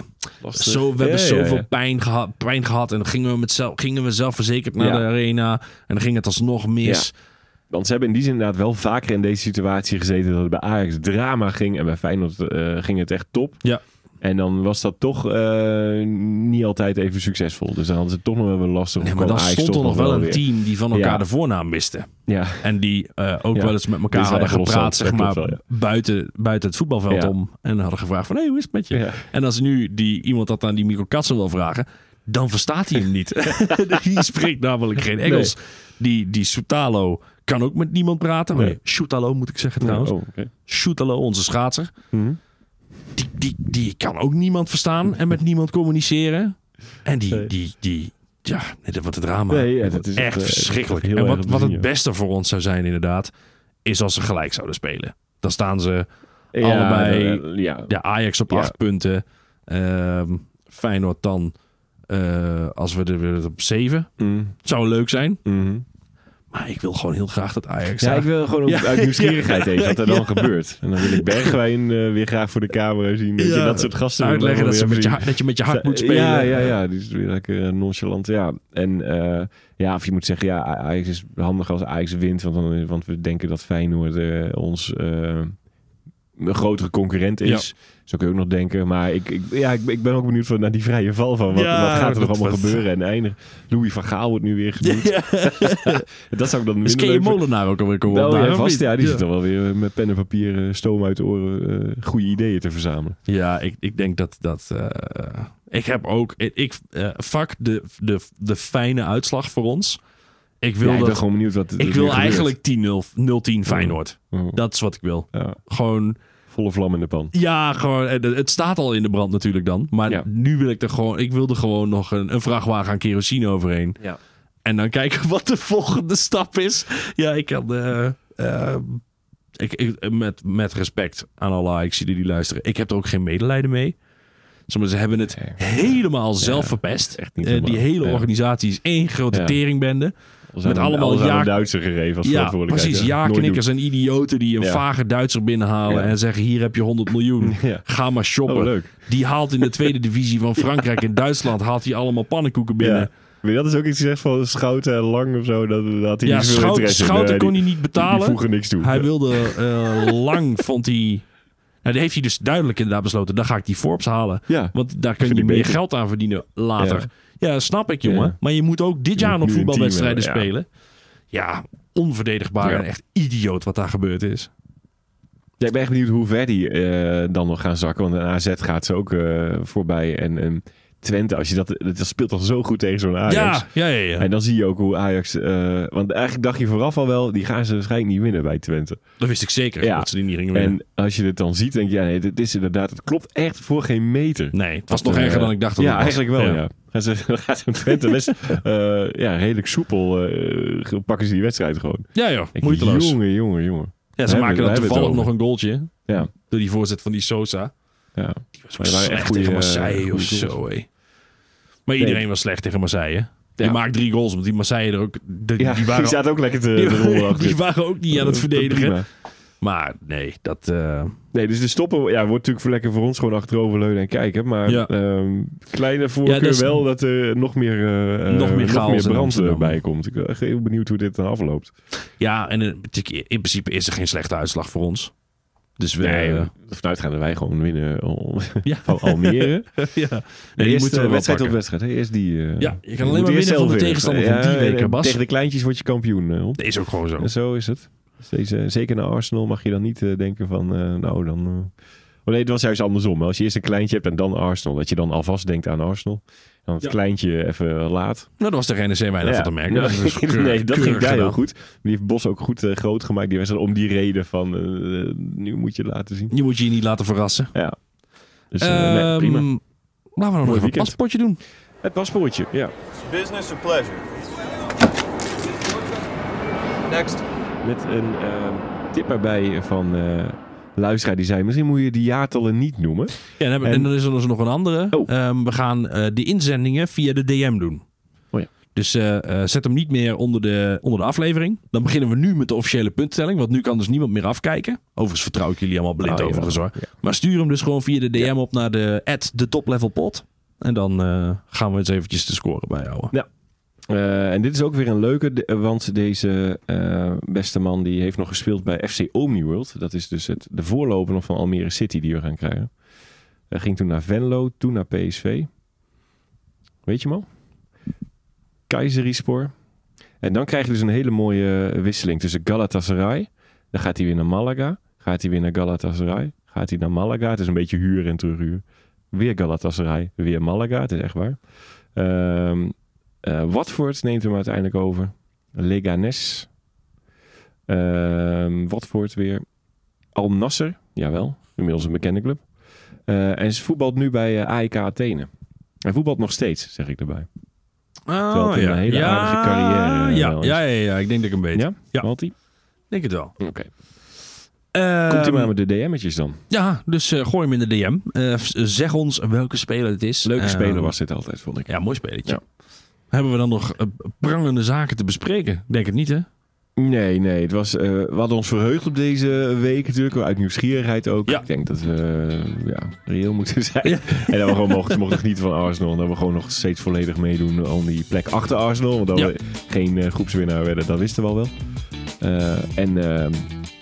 zo, we hebben Ja, zoveel. Pijn, gehad, pijn gehad en dan gingen we, met zelf, gingen we zelfverzekerd naar de arena en dan ging het alsnog mis. Want ze hebben in die zin inderdaad wel vaker in deze situatie gezeten dat het bij Ajax drama ging en bij Feyenoord eh, ging het echt top. Ja. En dan was dat toch eh, niet altijd even succesvol. Dus dan hadden ze toch nog wel lastig. Nee, maar dan Ajax stond er nog wel een weer. team die van elkaar Ja. de voornaam wisten. Ja, En die eh, ook Ja. wel eens met elkaar hadden gepraat, zeg maar, buiten, buiten het voetbalveld om. En hadden gevraagd van, hé, hoe is het met je? En als nu die, iemand dat aan die Mikko Katsen wil vragen, dan verstaat hij hem niet. die spreekt namelijk geen Engels. Die, die Soutalo kan ook met niemand praten. Nee. Soutalo moet ik zeggen trouwens. Oh. Soutalo, onze schaatser. Mhm. Die, die, die kan ook niemand verstaan en met niemand communiceren. En die, die, die, ja, wordt het drama. Nee, ja, Dat is echt eh, verschrikkelijk. En wat, wat het beste voor ons zou zijn inderdaad, is als ze gelijk zouden spelen. Dan staan ze Allebei eh, ja. Ja, Ajax op acht punten. Ehm, Feyenoord dan, eh, als we er weer op zeven. Mm, Zou leuk zijn. mhm. Maar ik wil gewoon heel graag dat Ajax... Ja, ik wil gewoon Ja. uit nieuwsgierigheid even wat er dan gebeurt. En dan wil ik Bergwijn eh, weer graag voor de camera zien. Weet je, dat soort gasten. uitleggen dat, ze met je, dat je met je hart moet spelen. Ja, ja, ja. Die is weer lekker eh, nonchalant. Ja. En eh, ja, of je moet zeggen, ja, Ajax is handig als Ajax wint. Want, dan, want we denken dat Feyenoord ons een grotere concurrent is. Zo kun je ook nog denken. Maar ik, ik, ja, ik, ik ben ook benieuwd van, naar die vrije val van. Wat, Ja, wat gaat er nog allemaal gebeuren? En eindig. Louis van Gaal wordt nu weer genoemd. Ja. Dat zou ik dan Is minder vinden. Molenaar ook alweer komen Oh opdagen, ja, vast. Ja, die zit dan wel weer met pen en papier, eh, stoom uit de oren, eh, goede ideeën te verzamelen. Ja, ik, ik denk dat dat. eh, ik heb ook. Ik, eh fuck de, de, de fijne uitslag voor ons. Ik wil Ja, ik ben dat. gewoon benieuwd wat ik wil eigenlijk 10-0, 0-10 Feyenoord. Oh, Dat is wat ik wil. ja, Gewoon. Volle vlam in de pan. Ja, gewoon. eh, Het staat al in de brand natuurlijk dan. Maar Ja. nu wil ik er gewoon. Ik wil er gewoon nog een, een vrachtwagen aan kerosine overheen. Ja. En dan kijken wat de volgende stap is. Ja, ik kan. eh, ik, ik, met, met respect aan alle Ajaxiden die luisteren. Ik heb er ook geen medelijden mee. Sommigen ze hebben het helemaal zelf verpest. echt niet die hele organisatie is één grote teringbende. Met allemaal ja- Duitser gegeven als Ja, precies. Ja, Ja, nooit knikkers en idioten die een Ja. vage Duitser binnenhalen Ja. en zeggen: Hier heb je 100 miljoen. Ga maar shoppen. Oh, leuk. Die haalt in de tweede divisie van Frankrijk en Duitsland haalt hij allemaal pannenkoeken binnen. Je, dat is ook iets gezegd van Schouten en Lang of zo. Dat, dat hij Ja, niet interesse in. Schouten kon die- hij niet Die betalen. voegen niks toe. Hij wilde eh, lang, vond hij. Nou, die heeft hij dus duidelijk inderdaad besloten. Dan ga ik die Forbes halen. Ja. Want daar kun je meer beter. geld aan verdienen later. Ja, snap ik, jongen. Ja. Maar je moet ook dit Je jaar nog voetbalwedstrijden team hebben, spelen. Ja, onverdedigbaar Ja. en echt idioot wat daar gebeurd is. Ja, ik ben echt benieuwd hoe ver die eh, dan nog gaan zakken. Want een AZ gaat ze ook eh, voorbij. En, en Twente, als je dat, dat speelt toch zo goed tegen zo'n Ajax. Ja, ja, ja. ja. En dan zie je ook hoe Ajax... eh, want eigenlijk dacht je vooraf al wel, die gaan ze waarschijnlijk niet winnen bij Twente. Dat wist ik zeker, Ja. dat ze die niet gingen winnen. En als je het dan ziet, denk je, ja nee, dit is inderdaad, het klopt echt voor geen meter. nee, het was nog eh, erger dan ik dacht dat ja, het was. eigenlijk wel, ja. Dan gaat zo'n Twente best eh, ja, redelijk soepel eh, pakken ze die wedstrijd gewoon. Ja, joh. Ik, Moeiteloos. Jongen, jongen, jongen. Ja, ze We maken dan toevallig nog een goaltje. Ja, Door die voorzet van die Sosa. ja. Die was Maar echt tegen eh, Marseille of zo, hé. Maar iedereen was slecht tegen Marseille. Die Ja. maakt drie goals, want die Marseille er ook... Die, ja die waren, zaten ook lekker te, die, die waren ook niet aan het verdedigen. prima. Maar nee, dat... eh, Nee, dus de stoppen ja, wordt natuurlijk voor lekker voor ons gewoon achteroverleunen en kijken. Maar Ja. ehm, kleine voorkeur Ja, wel dat er nog meer, eh, eh, Nog meer chaos in brand Amsterdam. bij komt. Ik ben echt heel benieuwd hoe dit dan afloopt. ja, en in principe is er geen slechte uitslag voor ons. Dus we... Nee, eh, vanuit dat wij gewoon winnen ja. van Almere. ja. Nee, eerst moeten we eh, wel wedstrijd op wedstrijd. Hè? Eerst die, eh, Ja, je kan alleen maar winnen van de tegenstander van die weken, en Bas. Tegen de kleintjes word je kampioen. eh. Dat is ook gewoon zo. En zo is het. Dus deze, zeker naar Arsenal mag je dan niet eh, denken van, eh, nou dan... eh, Oh nee, het was juist andersom. Als je eerst een kleintje hebt en dan Arsenal, dat je dan alvast denkt aan Arsenal. Dan het Ja. kleintje even laat. Nou, dat was de NEC weinig Ja. van te merken. Ja, Dat is keurig- nee, dat ging daar heel goed. Die heeft Bos ook goed eh, groot gemaakt. Die wedstrijd om die reden van, eh, nu moet je het laten zien. Je moet je niet laten verrassen. Ja. Dus eh, nee, Ehm, prima. Laten we nog even een paspoortje doen. Het paspoortje, ja. Business or pleasure? Next. Met een ehm, tip erbij van eh luisteraar die zei... Misschien moet je die jaartallen niet noemen. Ja, en, hebben- En- en dan is er dus nog een andere. Oh. Ehm, we gaan eh de inzendingen via de DM doen. Oh ja. Dus eh, eh, zet hem niet meer onder de, onder de aflevering. Dan beginnen we nu met de officiële punttelling. Want nu kan dus niemand meer afkijken. Overigens vertrouw ik jullie allemaal blind Oh, overigens hoor. Ja. Maar stuur hem dus gewoon via de DM op naar de at de top level pot. En dan gaan we eens eventjes de score bijhouden. Eh, en dit is ook weer een leuke, want deze eh, beste man die heeft nog gespeeld bij FC Omniworld. Dat is dus het, de voorloper nog van Almere City die we gaan krijgen. Hij ging toen naar Venlo, toen naar PSV. Weet je hem al? Kayserispor. En dan krijg je dus een hele mooie wisseling tussen Galatasaray. Dan gaat hij weer naar Malaga. Gaat hij weer naar Galatasaray. Gaat hij naar Malaga. Het is een beetje huur en terughuur. Weer Galatasaray, weer Malaga. Het is echt waar. Ehm eh, Watford neemt hem uiteindelijk over. Leganes. Ehm Watford weer. Al Nasser, jawel. Inmiddels een bekende club. Eh, en ze voetbalt nu bij eh, AEK Athene. Hij voetbalt nog steeds, zeg ik erbij. Terwijl het een hele aardige carrière, eh, Ja, ja, ja, ja, ik denk dat ik een beetje. Ja? Ja. Hij? denk het wel. Oké. Komt u Ehm, maar met de DM'tjes dan. Ja, dus eh, gooi hem in de DM. Eh, zeg ons welke speler het is. Leuke Ehm, speler was dit altijd, vond ik. Ja, mooi spelletje. Ja. Hebben we dan nog eh, prangende zaken te bespreken? Denk het niet, hè? Nee, nee. Het was, eh, we hadden ons verheugd op deze week natuurlijk. Uit nieuwsgierigheid ook. Ja. Ik denk dat we eh, ja, reëel moeten zijn. En dat we gewoon mochten, mochten genieten van Arsenal. En dat we gewoon nog steeds volledig meedoen om die plek achter Arsenal. Want dat we geen groepswinnaar werden, dat wisten we al wel. En eh,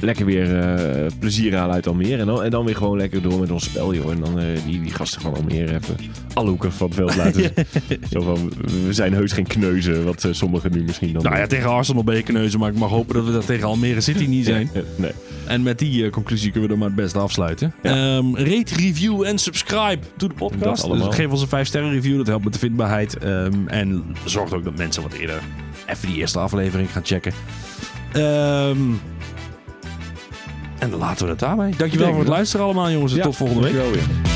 lekker weer eh, plezier halen uit Almere. En dan, en dan weer gewoon lekker door met ons spel, joh. En dan eh, die, die gasten van Almere even alle hoeken van het veld laten. Zo van, we zijn heus geen kneuzen, wat eh, sommigen nu misschien dan Nou ja, tegen Arsenal ben je kneuzen, maar ik mag hopen dat we dat tegen Almere City niet zijn. Nee. En met die conclusie kunnen we dan maar het beste afsluiten. Ehm, rate, review en subscribe to de podcast. Dus geef ons een 5 sterren review, dat helpt met de vindbaarheid. Ehm, en zorgt ook dat mensen wat eerder even die eerste aflevering gaan checken. Ehm, en dan laten we het daarbij. Dankjewel denk voor het luisteren allemaal jongens. En Ja, tot volgende week. dankjewel weer.